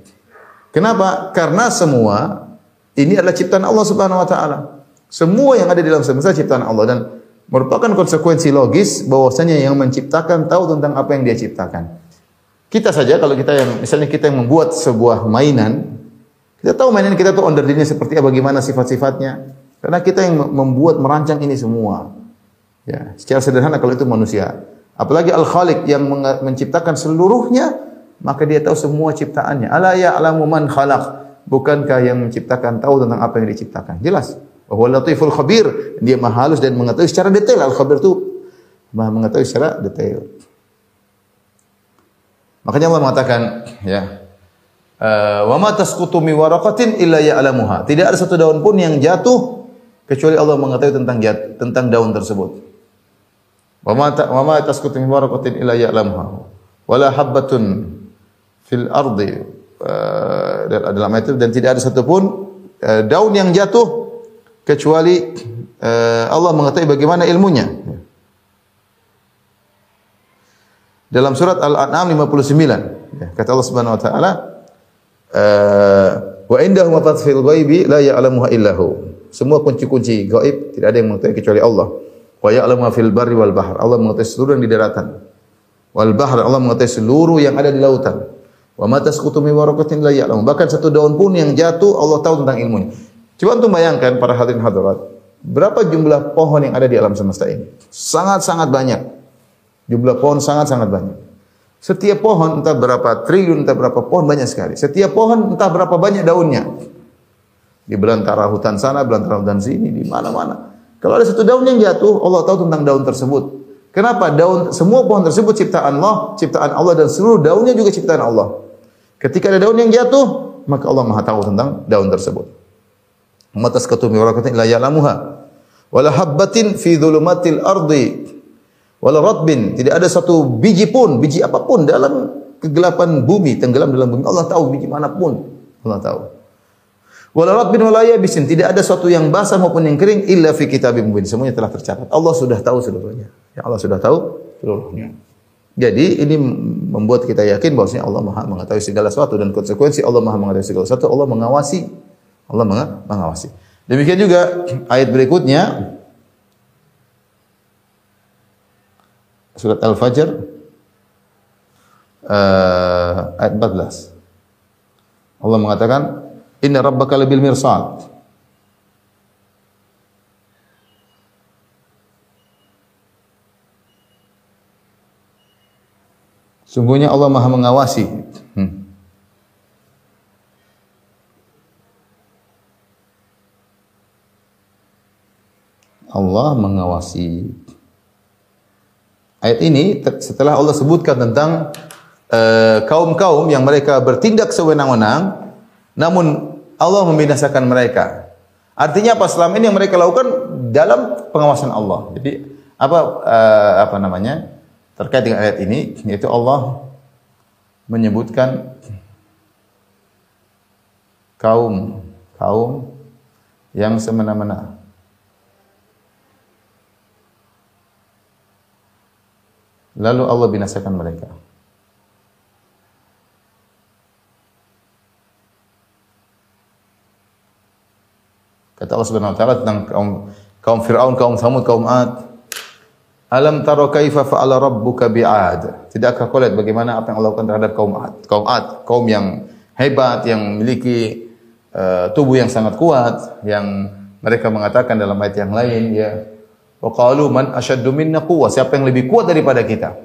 Kenapa? Karena semua ini adalah ciptaan Allah Subhanahu wa taala. Semua yang ada di dalam semesta ciptaan Allah dan merupakan konsekuensi logis bahwasanya yang menciptakan tahu tentang apa yang dia ciptakan. Kita saja kalau kita yang misalnya kita yang membuat sebuah mainan, kita tahu mainan kita tuh under seperti apa, bagaimana sifat-sifatnya. Karena kita yang membuat merancang ini semua. Ya, secara sederhana kalau itu manusia. Apalagi Al-Khaliq yang menciptakan seluruhnya, maka dia tahu semua ciptaannya. Ala ya'lamu man khalaq. Bukankah yang menciptakan tahu tentang apa yang diciptakan? Jelas. Bahwa latiful khabir, dia maha halus dan mengetahui secara detail. Al-khabir itu maha mengetahui secara detail. Makanya Allah mengatakan, ya, eh, wa ma tasqutu mi waraqatin illa ya'lamuha. Tidak ada satu daun pun yang jatuh kecuali Allah mengetahui tentang tentang daun tersebut. Wa ma wa ma tasqutu min waraqatin illa ya'lamuha. Wala habbatun fil ardi uh, dalam itu dan tidak ada satupun uh, daun yang jatuh kecuali uh, Allah mengetahui bagaimana ilmunya. Dalam surat Al-An'am 59 ya, kata Allah Subhanahu wa taala Wa indahu mafatihul ghaibi la ya'lamuha illahu. Semua kunci-kunci gaib tidak ada yang mengetahui kecuali Allah. Wa ya'lamu fil barri wal bahr. Allah mengetahui seluruh yang di daratan. Wal bahr Allah mengetahui seluruh yang ada di lautan. Wa ma tasqutu min waraqatin la ya'lamu. Bahkan satu daun pun yang jatuh Allah tahu tentang ilmunya. Coba untuk bayangkan para hadirin hadirat, berapa jumlah pohon yang ada di alam semesta ini? Sangat-sangat banyak. Jumlah pohon sangat-sangat banyak. Setiap pohon entah berapa triliun, entah berapa pohon banyak sekali. Setiap pohon entah berapa banyak daunnya. Di belantara hutan sana, belantara hutan sini, di mana-mana. Kalau ada satu daun yang jatuh, Allah tahu tentang daun tersebut. Kenapa? Daun semua pohon tersebut ciptaan Allah, ciptaan Allah dan seluruh daunnya juga ciptaan Allah. Ketika ada daun yang jatuh, maka Allah Maha tahu tentang daun tersebut. Matas ketumi warakatin la ya'lamuha. Wala habbatin fi dhulumatil ardi. Wala ratbin, tidak ada satu biji pun, biji apa pun dalam kegelapan bumi, tenggelam dalam bumi. Allah tahu biji mana pun. Allah tahu. Wala ratbin wala yabisin. Tidak ada sesuatu yang basah maupun yang kering illa fi kitabim mubin. Semuanya telah tercatat. Allah sudah tahu seluruhnya. Ya Allah sudah tahu seluruhnya. Jadi ini membuat kita yakin bahwasanya Allah Maha mengetahui segala sesuatu dan konsekuensi Allah Maha mengetahui segala sesuatu. Allah mengawasi. Allah mengawasi. Demikian juga ayat berikutnya surat Al-Fajr uh, ayat 14. Allah mengatakan Inna rabbaka labil mirsad. Sungguhnya Allah Maha mengawasi. Hmm. Allah mengawasi. Ayat ini setelah Allah sebutkan tentang eh, kaum-kaum uh, yang mereka bertindak sewenang-wenang namun Allah membinasakan mereka. Artinya apa? Selama ini yang mereka lakukan dalam pengawasan Allah. Jadi apa uh, apa namanya? Terkait dengan ayat ini yaitu Allah menyebutkan kaum kaum yang semena-mena. Lalu Allah binasakan mereka. Kata Allah Subhanahu wa taala tentang kaum kaum Firaun, kaum Samud, kaum Ad. Alam taro kaifa fa'ala rabbuka bi'ad? Tidakkah kau lihat bagaimana apa yang Allah lakukan terhadap kaum Ad? Kaum Ad, kaum yang hebat, yang memiliki uh, tubuh yang sangat kuat, yang mereka mengatakan dalam ayat yang lain, ya, wa qalu man asyaddu minna quwwah? Siapa yang lebih kuat daripada kita?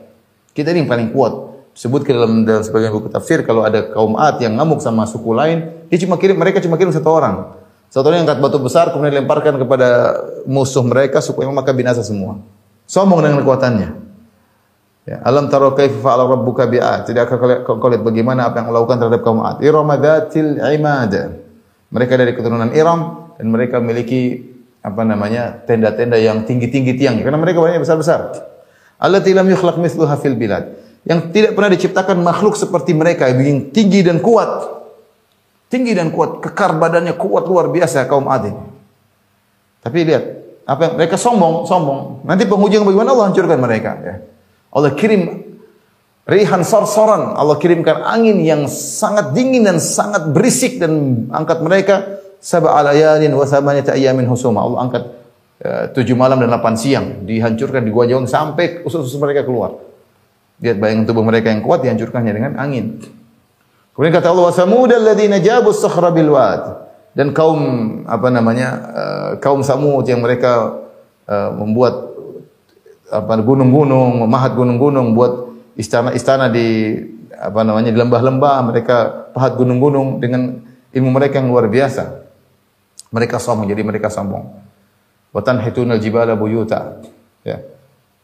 Kita ini yang paling kuat. Sebutkan dalam, dalam sebagian buku tafsir kalau ada kaum Ad yang ngamuk sama suku lain, dia cuma kirim mereka cuma kirim satu orang. Satu orang angkat batu besar kemudian lemparkan kepada musuh mereka supaya maka binasa semua. Sombong dengan kekuatannya. Ya, alam taro kaifa fa'ala rabbuka bi'ad. Tidak akan kau lihat bagaimana apa yang Allah lakukan terhadap kaum Ad. Iramadatil imad. Mereka dari keturunan Iram dan mereka memiliki apa namanya tenda-tenda yang tinggi-tinggi tiang karena mereka banyak besar-besar. Allati lam yukhlaq mithluha fil bilad. Yang tidak pernah diciptakan makhluk seperti mereka yang tinggi dan kuat Tinggi dan kuat, kekar badannya kuat luar biasa kaum Ad Tapi lihat, apa yang mereka sombong, sombong. Nanti penghujung bagaimana Allah hancurkan mereka ya. Allah kirim rihan sorsoran, Allah kirimkan angin yang sangat dingin dan sangat berisik dan angkat mereka sab'a layalin wa thamaniyata ayamin husuma. Allah angkat uh, tujuh malam dan delapan siang dihancurkan di gua jawang sampai usus-usus mereka keluar. Lihat bayang tubuh mereka yang kuat dihancurkannya dengan angin. Kemudian kata Allah, "Samud alladziina jabu sakhra bil wad." Dan kaum apa namanya? Uh, kaum Samud yang mereka uh, membuat apa gunung-gunung, memahat gunung-gunung, buat istana-istana di apa namanya? di lembah-lembah, mereka pahat gunung-gunung dengan ilmu mereka yang luar biasa. Mereka sombong, jadi mereka sombong. Wa tanhitunal jibala buyuta. Ya.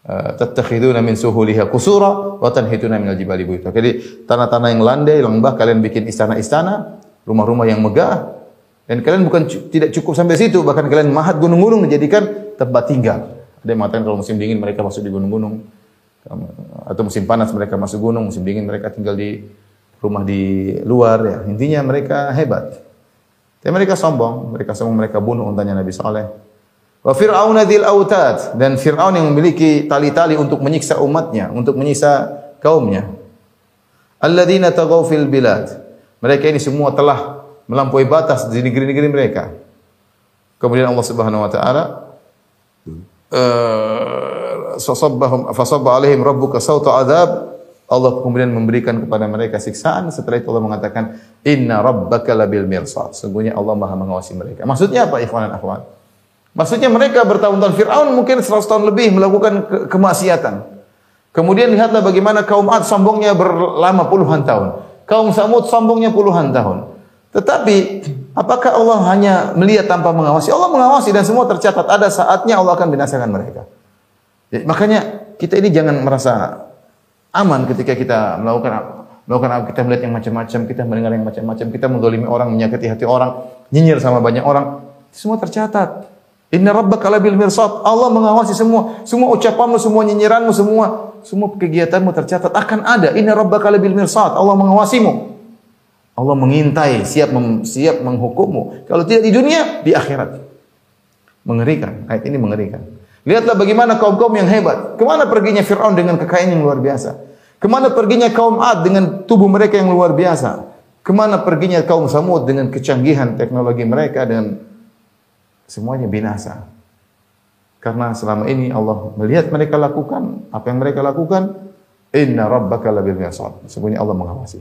Eh, tattakhiduna min suhuliha qusura wa tanhituna minal jibali buyuta. Jadi tanah-tanah yang landai, lembah kalian bikin istana-istana, rumah-rumah yang megah dan kalian bukan tidak cukup sampai situ, bahkan kalian mahat gunung-gunung menjadikan tempat tinggal. Ada yang mengatakan kalau musim dingin mereka masuk di gunung-gunung atau musim panas mereka masuk gunung, musim dingin mereka tinggal di rumah di luar ya. Intinya mereka hebat. Tapi mereka sombong, mereka sombong mereka bunuh untanya Nabi Saleh. Wa Fir'aun dzil autad dan Fir'aun yang memiliki tali-tali untuk menyiksa umatnya, untuk menyiksa kaumnya. Alladzina taghaw fil bilad. Mereka ini semua telah melampaui batas di negeri-negeri mereka. Kemudian Allah Subhanahu wa taala eh, fasabbahum fasabba alaihim rabbuka sauta adzab Allah kemudian memberikan kepada mereka siksaan setelah itu Allah mengatakan inna rabbaka labil mirsad sungguhnya Allah Maha mengawasi mereka maksudnya apa ikhwan dan akhwat maksudnya mereka bertahun-tahun Firaun mungkin 100 tahun lebih melakukan ke kemaksiatan. Kemudian lihatlah bagaimana kaum Ad sombongnya berlama puluhan tahun. Kaum Samud sombongnya puluhan tahun. Tetapi apakah Allah hanya melihat tanpa mengawasi? Allah mengawasi dan semua tercatat. Ada saatnya Allah akan binasakan mereka. Jadi, makanya kita ini jangan merasa aman ketika kita melakukan melakukan kita melihat yang macam-macam, kita mendengar yang macam-macam, kita mendolimi orang, menyakiti hati orang, nyinyir sama banyak orang, semua tercatat. Inna rabbaka labil mirsad. Allah mengawasi semua, semua ucapanmu, semua nyinyiranmu, semua semua kegiatanmu tercatat akan ada. Inna rabbaka labil mirsad. Allah mengawasimu. Allah mengintai, siap mem, siap menghukummu. Kalau tidak di dunia, di akhirat. Mengerikan. Ayat ini mengerikan. Lihatlah bagaimana kaum-kaum yang hebat. Ke mana perginya Fir'aun dengan kekayaan yang luar biasa. Ke mana perginya kaum Ad dengan tubuh mereka yang luar biasa. Ke mana perginya kaum Samud dengan kecanggihan teknologi mereka dan semuanya binasa. Karena selama ini Allah melihat mereka lakukan apa yang mereka lakukan, inna rabbaka labil mirsad. Sebenarnya Allah mengawasi.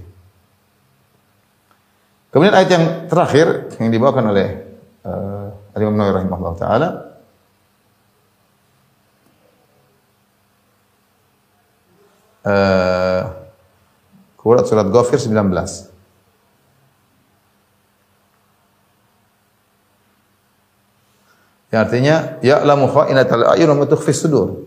Kemudian ayat yang terakhir yang dibawakan oleh uh, Imam Nawawi rahimahullah taala uh, surat Ghafir 19. Yang artinya ya'lamu kha'inatal a'yun wa ma tukhfis sudur.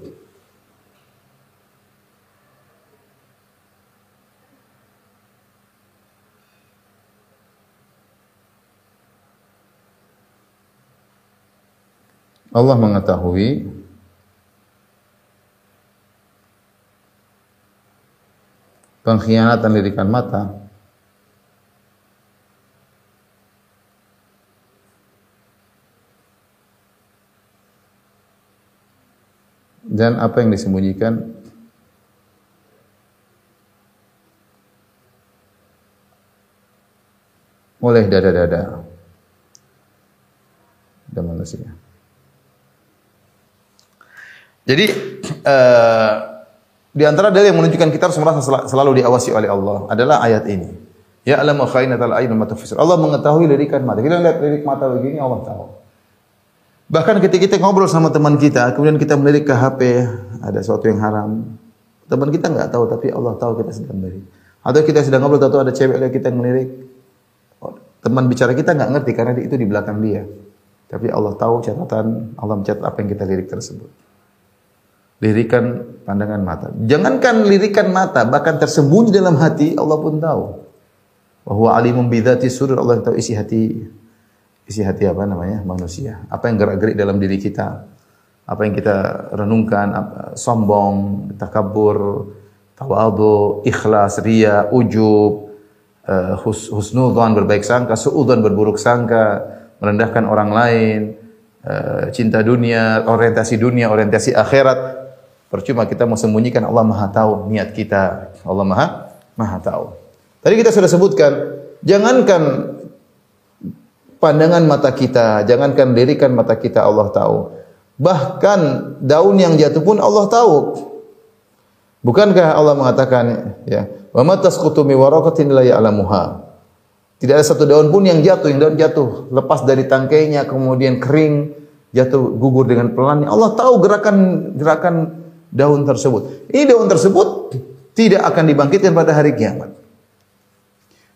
Allah mengetahui pengkhianatan lirikan mata dan apa yang disembunyikan oleh dada-dada dan manusia. Jadi uh, di antara dalil yang menunjukkan kita harus merasa selalu diawasi oleh Allah adalah ayat ini. Ya Allah mengetahui lirikan mata. Kita lihat lirik mata begini Allah tahu. Bahkan ketika kita ngobrol sama teman kita, kemudian kita melirik ke HP, ada sesuatu yang haram. Teman kita nggak tahu, tapi Allah tahu kita sedang melirik. Atau kita sedang ngobrol, tahu ada cewek lihat kita ngelirik. Teman bicara kita nggak ngerti karena itu di belakang dia. Tapi Allah tahu catatan, Allah mencatat apa yang kita lirik tersebut lirikan pandangan mata. Jangankan lirikan mata, bahkan tersembunyi dalam hati Allah pun tahu. Bahwa alimun bidzati sudur Allah tahu isi hati isi hati apa namanya? manusia. Apa yang gerak-gerik dalam diri kita. Apa yang kita renungkan, apa, sombong, takabur, tawadu, ikhlas, ria, ujub, uh, hus, husnudzon berbaik sangka, suudzon berburuk sangka, merendahkan orang lain, uh, cinta dunia, orientasi dunia, orientasi akhirat, Percuma kita mau sembunyikan Allah Maha tahu niat kita. Allah Maha Maha tahu. Tadi kita sudah sebutkan, jangankan pandangan mata kita, jangankan lirikan mata kita Allah tahu. Bahkan daun yang jatuh pun Allah tahu. Bukankah Allah mengatakan ya, "Wa ma tasqutu mi waraqatin la ya'lamuha." Tidak ada satu daun pun yang jatuh, yang daun jatuh lepas dari tangkainya kemudian kering, jatuh gugur dengan pelan. Allah tahu gerakan gerakan daun tersebut. Ini daun tersebut tidak akan dibangkitkan pada hari kiamat.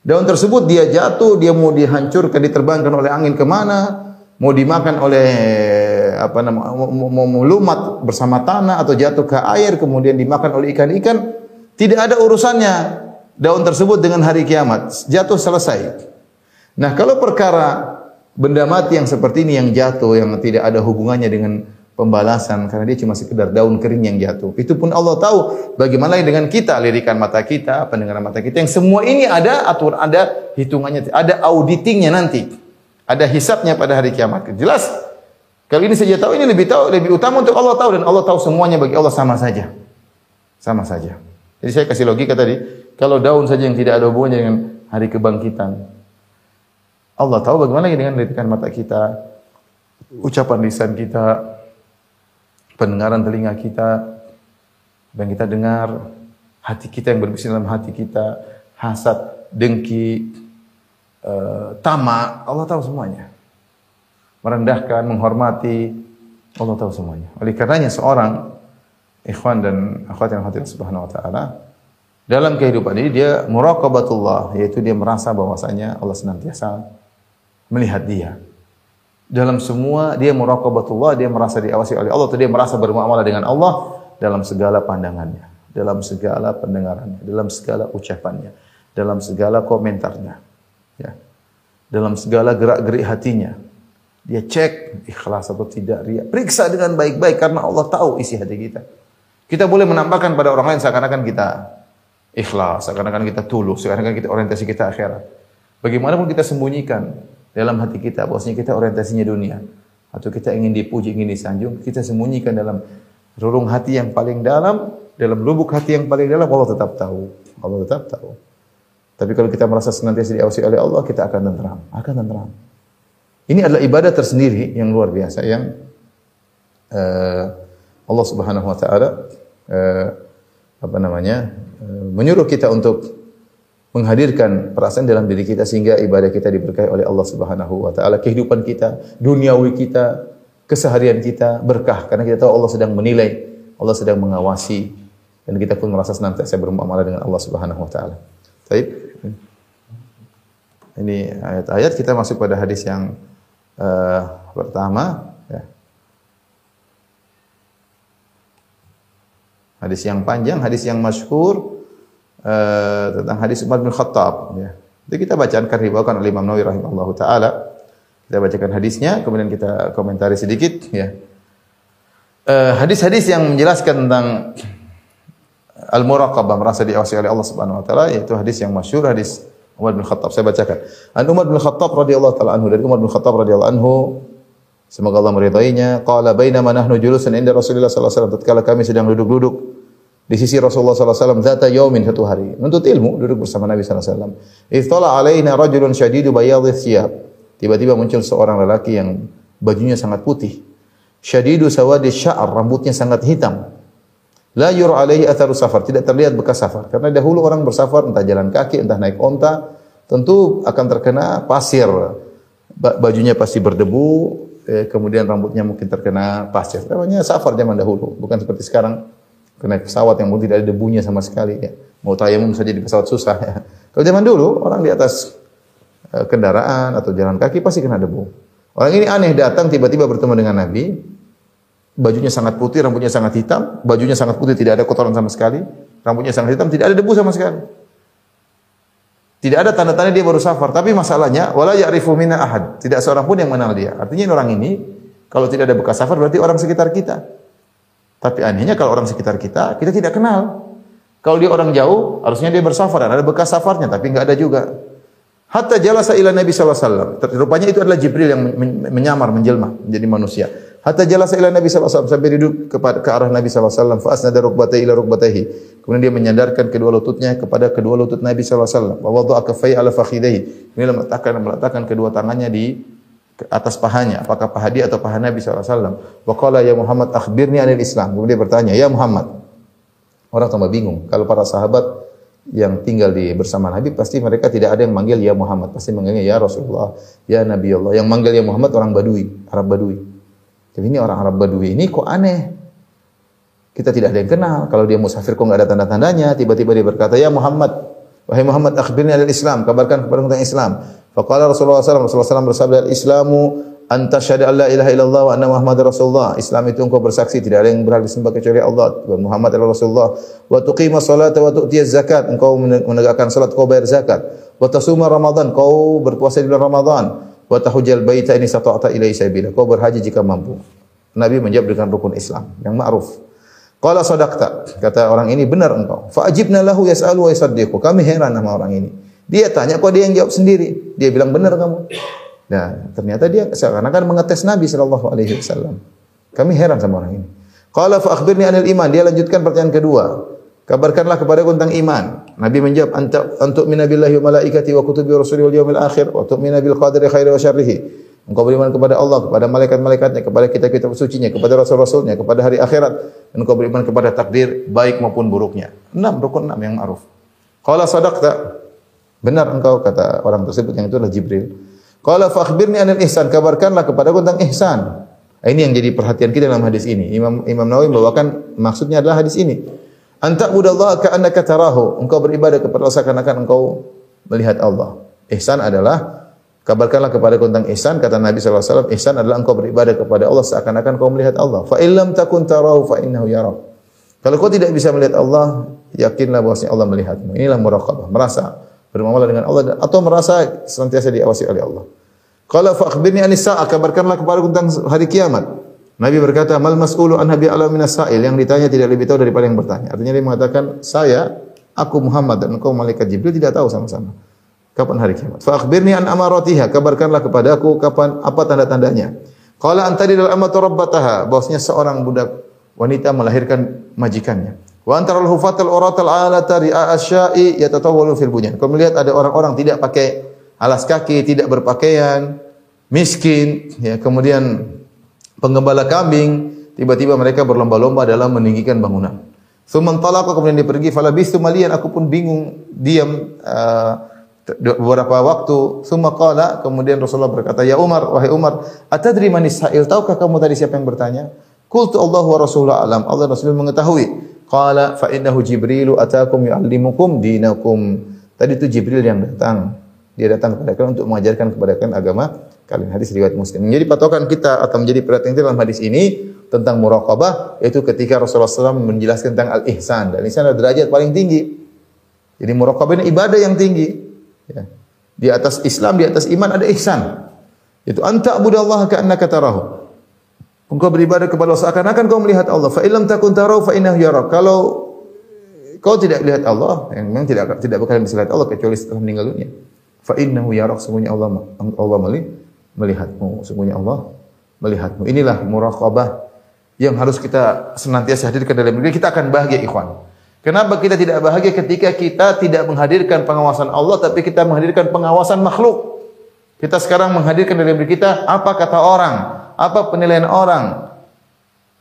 Daun tersebut dia jatuh, dia mau dihancurkan, diterbangkan oleh angin ke mana, mau dimakan oleh apa nama, mau melumat bersama tanah atau jatuh ke air, kemudian dimakan oleh ikan-ikan, tidak ada urusannya daun tersebut dengan hari kiamat. Jatuh selesai. Nah kalau perkara benda mati yang seperti ini yang jatuh, yang tidak ada hubungannya dengan pembalasan karena dia cuma sekedar daun kering yang jatuh. Itu pun Allah tahu bagaimana dengan kita, lirikan mata kita, pendengaran mata kita yang semua ini ada aturan, ada hitungannya, ada auditingnya nanti. Ada hisapnya pada hari kiamat. Jelas kalau ini saja tahu ini lebih tahu lebih utama untuk Allah tahu dan Allah tahu semuanya bagi Allah sama saja. Sama saja. Jadi saya kasih logika tadi, kalau daun saja yang tidak ada hubungannya dengan hari kebangkitan. Allah tahu bagaimana dengan lirikan mata kita, ucapan lisan kita, pendengaran telinga kita, dan kita dengar, hati kita yang berbisik dalam hati kita, hasad, dengki, uh, tamak, Allah tahu semuanya. Merendahkan, menghormati, Allah tahu semuanya. Oleh karenanya seorang ikhwan dan akhwat yang hati subhanahu wa ta'ala, dalam kehidupan ini dia muraqabatullah, yaitu dia merasa bahwasanya Allah senantiasa melihat dia. Dalam semua dia muraqabatullah, dia merasa diawasi oleh Allah, atau dia merasa bermuamalah dengan Allah dalam segala pandangannya, dalam segala pendengarannya, dalam segala ucapannya, dalam segala komentarnya. Ya. Dalam segala gerak-gerik hatinya. Dia cek ikhlas atau tidak ria. Periksa dengan baik-baik karena Allah tahu isi hati kita. Kita boleh menampakkan pada orang lain seakan-akan kita ikhlas, seakan-akan kita tulus, seakan-akan kita orientasi kita akhirat. Bagaimanapun kita sembunyikan dalam hati kita bahwasanya kita orientasinya dunia atau kita ingin dipuji, ingin disanjung, kita sembunyikan dalam relung hati yang paling dalam, dalam lubuk hati yang paling dalam Allah tetap tahu. Allah tetap tahu. Tapi kalau kita merasa senantiasa diawasi oleh Allah, kita akan tenteram, akan tenteram. Ini adalah ibadah tersendiri yang luar biasa yang uh, Allah Subhanahu wa taala uh, apa namanya? Uh, menyuruh kita untuk menghadirkan perasaan dalam diri kita sehingga ibadah kita diberkahi oleh Allah Subhanahu wa taala, kehidupan kita, duniawi kita, keseharian kita berkah karena kita tahu Allah sedang menilai, Allah sedang mengawasi dan kita pun merasa senantiasa bermuamalah dengan Allah Subhanahu wa taala. Baik. Ini ayat-ayat kita masuk pada hadis yang uh, pertama ya. Hadis yang panjang, hadis yang masyhur uh, tentang hadis Umar bin Khattab ya. Jadi kita bacakan riwayatkan oleh Imam Nawawi rahimahullahu taala. Kita bacakan hadisnya, kemudian kita komentari sedikit ya. Eh, hadis-hadis uh, yang menjelaskan tentang al-muraqabah merasa diawasi oleh Allah Subhanahu wa taala yaitu hadis yang masyhur hadis Umar bin Khattab saya bacakan. An Umar bin Khattab radhiyallahu taala anhu dari Umar bin Khattab radhiyallahu anhu semoga Allah meridainya qala bainama nahnu julusan inda Rasulullah sallallahu alaihi wasallam tatkala kami sedang duduk-duduk di sisi Rasulullah wasallam zata yaumin satu hari. Menuntut ilmu duduk bersama Nabi wasallam. Iftala alaina rajulun syadidu bayadhi thiyab. Tiba-tiba muncul seorang lelaki yang bajunya sangat putih. Syadidu sawadi sya'r rambutnya sangat hitam. La yur alaihi atharu safar, tidak terlihat bekas safar. Karena dahulu orang bersafar entah jalan kaki, entah naik onta, tentu akan terkena pasir. Bajunya pasti berdebu, eh, kemudian rambutnya mungkin terkena pasir. Namanya safar zaman dahulu, bukan seperti sekarang kena pesawat yang tidak ada debunya sama sekali ya. Mau tayamum saja di pesawat susah ya. Kalau zaman dulu orang di atas eh, kendaraan atau jalan kaki pasti kena debu. Orang ini aneh datang tiba-tiba bertemu dengan Nabi, bajunya sangat putih, rambutnya sangat hitam, bajunya sangat putih, tidak ada kotoran sama sekali, rambutnya sangat hitam, tidak ada debu sama sekali. Tidak ada tanda-tanda dia baru safar, tapi masalahnya wala ya'rifu minna ahad. Tidak seorang pun yang mengenal dia. Artinya orang ini kalau tidak ada bekas safar berarti orang sekitar kita. Tapi anehnya kalau orang sekitar kita, kita tidak kenal. Kalau dia orang jauh, harusnya dia bersafar dan ada bekas safarnya, tapi enggak ada juga. Hatta jalasa ila Nabi sallallahu alaihi wasallam. Rupanya itu adalah Jibril yang menyamar, menjelma menjadi manusia. Hatta jalasa ila Nabi sallallahu alaihi wasallam sampai duduk ke arah Nabi sallallahu alaihi wasallam fa asnada ila rukbatayhi. Kemudian dia menyandarkan kedua lututnya kepada kedua lutut Nabi sallallahu alaihi wasallam. Wa wada'a kaffayhi ala fakhidayhi. Kemudian meletakkan meletakkan kedua tangannya di atas pahanya, apakah paha dia atau paha Nabi sallallahu alaihi wasallam. Wa qala ya Muhammad akhbirni anil Islam. Kemudian dia bertanya, "Ya Muhammad." Orang tambah bingung. Kalau para sahabat yang tinggal di bersama Nabi pasti mereka tidak ada yang manggil ya Muhammad, pasti manggilnya ya Rasulullah, ya Nabi Allah. Yang manggil ya Muhammad orang Badui, Arab Badui. Jadi ini orang Arab Badui ini kok aneh. Kita tidak ada yang kenal. Kalau dia musafir kok nggak ada tanda-tandanya, tiba-tiba dia berkata, "Ya Muhammad, wahai Muhammad, akhbirni al Islam, kabarkan kepada tentang Islam." Faqala Rasulullah SAW, Rasulullah SAW bersabda, "Al-Islamu anta syahada alla ilaha illallah wa anna Muhammad Rasulullah. Islam itu engkau bersaksi tidak ada yang berhak disembah kecuali Allah dan Muhammad adalah Rasulullah. Wa tuqima salata wa tu'tiyaz zakat. Engkau menegakkan salat, kau bayar zakat. Wa tasuma Ramadan, kau berpuasa di bulan Ramadan. Wa tahujjal baita ini sata'ata ilaihi sabila. Kau berhaji jika mampu. Nabi menjawab dengan rukun Islam yang ma'ruf. Qala sadaqta. Kata orang ini benar engkau. Fa ajibna lahu yas'alu wa yusaddiqu. Kami heran sama orang ini. Dia tanya kok dia yang jawab sendiri. Dia bilang benar kamu. Nah, ternyata dia seakan-akan mengetes Nabi Shallallahu Alaihi Wasallam. Kami heran sama orang ini. Qala fa akhbirni anil iman. Dia lanjutkan pertanyaan kedua. Kabarkanlah kepada tentang iman. Nabi menjawab, "Anta antuk minabillahi wa malaikati wa kutubi wa rusuli wal yawmil akhir wa tu'mina bil qadari khairi wa syarrihi." Engkau beriman kepada Allah, kepada malaikat-malaikatnya, kepada kitab-kitab sucinya, kepada rasul-rasulnya, kepada hari akhirat, dan engkau beriman kepada takdir baik maupun buruknya. Enam rukun enam yang ma'ruf. Qala sadaqta. Benar engkau kata orang tersebut yang itu adalah Jibril. Qala fa akhbirni anil ihsan, kabarkanlah kepadaku tentang ihsan. Nah, ini yang jadi perhatian kita dalam hadis ini. Imam Imam Nawawi membawakan maksudnya adalah hadis ini. Anta budallaha ka'annaka tarahu. Engkau beribadah kepada Allah seakan-akan engkau melihat Allah. Ihsan adalah kabarkanlah kepada tentang ihsan kata Nabi SAW ihsan adalah engkau beribadah kepada Allah seakan-akan engkau melihat Allah. Fa takun tarahu fa innahu. Kalau kau tidak bisa melihat Allah, yakinlah bahwasanya Allah melihatmu. Inilah muraqabah, merasa bermuamalah dengan Allah atau merasa senantiasa diawasi oleh Allah. Qala fa akhbirni anis sa'ah, kabarkanlah kepada tentang hari kiamat. Nabi berkata, "Mal mas'ulu an habi ala minas sa'il." Yang ditanya tidak lebih tahu daripada yang bertanya. Artinya dia mengatakan, "Saya, aku Muhammad dan engkau malaikat Jibril tidak tahu sama-sama." Kapan hari kiamat? Fa an amaratiha, kabarkanlah kepadaku kapan apa tanda-tandanya. Qala antari dal amatu rabbataha, bahwasanya seorang budak wanita melahirkan majikannya. Wa antara al-hufatal uratal alata ri'a asya'i yatatawwalu fil bunyan. Kau melihat ada orang-orang tidak pakai alas kaki, tidak berpakaian, miskin, ya, kemudian penggembala kambing, tiba-tiba mereka berlomba-lomba dalam meninggikan bangunan. Suman kemudian dia pergi falabistu malian aku pun bingung diam uh, beberapa waktu. Summa qala kemudian Rasulullah berkata, "Ya Umar, wahai Umar, atadri man sa'il? Tahukah kamu tadi siapa yang bertanya?" Qultu Allah wa Rasulullah alam. Allah Rasul mengetahui. Qala fa innahu Jibrilu atakum yu'allimukum dinakum. Tadi itu Jibril yang datang. Dia datang kepada kalian untuk mengajarkan kepada kalian agama kalian. Hadis riwayat Muslim. Menjadi patokan kita atau menjadi perhatian kita dalam hadis ini tentang muraqabah yaitu ketika Rasulullah SAW menjelaskan tentang al-ihsan dan ihsan adalah derajat paling tinggi. Jadi muraqabah ini ibadah yang tinggi. Ya. Di atas Islam, di atas iman ada ihsan. Itu anta budallaha ka'annaka tarahu. Engkau beribadah kepada Allah seakan-akan kau melihat Allah. Fa illam takun fa innahu yarak. Kalau kau tidak lihat Allah, yang memang tidak tidak bakalan bisa lihat Allah kecuali setelah meninggal dunia. Fa innahu yarak sungguhnya Allah Allah melihatmu. Sungguhnya Allah melihatmu. Inilah muraqabah yang harus kita senantiasa hadirkan dalam diri kita akan bahagia ikhwan. Kenapa kita tidak bahagia ketika kita tidak menghadirkan pengawasan Allah tapi kita menghadirkan pengawasan makhluk? Kita sekarang menghadirkan dalam diri kita apa kata orang, apa penilaian orang.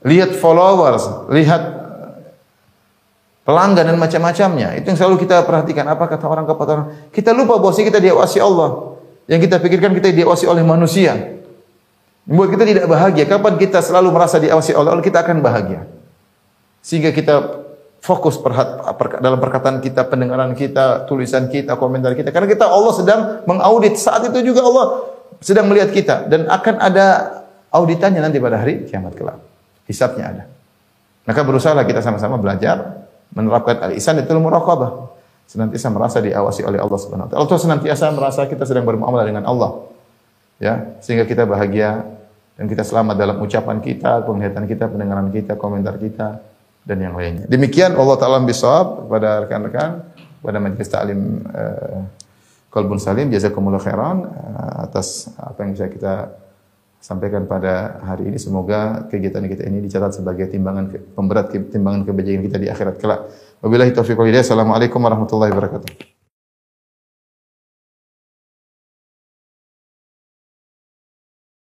Lihat followers, lihat pelanggan dan macam-macamnya. Itu yang selalu kita perhatikan. Apa kata orang kata orang. Kita lupa bahwa kita diawasi Allah. Yang kita pikirkan kita diawasi oleh manusia. Membuat kita tidak bahagia. Kapan kita selalu merasa diawasi oleh Allah, kita akan bahagia. Sehingga kita fokus perhat, per, dalam perkataan kita, pendengaran kita, tulisan kita, komentar kita. Karena kita Allah sedang mengaudit. Saat itu juga Allah sedang melihat kita. Dan akan ada auditannya nanti pada hari kiamat kelak. Hisapnya ada. Maka berusaha kita sama-sama belajar menerapkan al-ihsan itu muraqabah. Senantiasa merasa diawasi oleh Allah Subhanahu wa taala. Allah senantiasa merasa kita sedang bermuamalah dengan Allah. Ya, sehingga kita bahagia dan kita selamat dalam ucapan kita, penglihatan kita, pendengaran kita, komentar kita dan yang lainnya. Demikian Allah taala bisawab kepada rekan-rekan pada majelis taklim uh, Kolbun Salim jazakumullah khairan uh, atas apa yang bisa kita sampaikan pada hari ini. Semoga kegiatan kita ini dicatat sebagai timbangan pemberat timbangan kebajikan kita di akhirat kelak. Wabillahi taufiq. Assalamualaikum warahmatullahi wabarakatuh.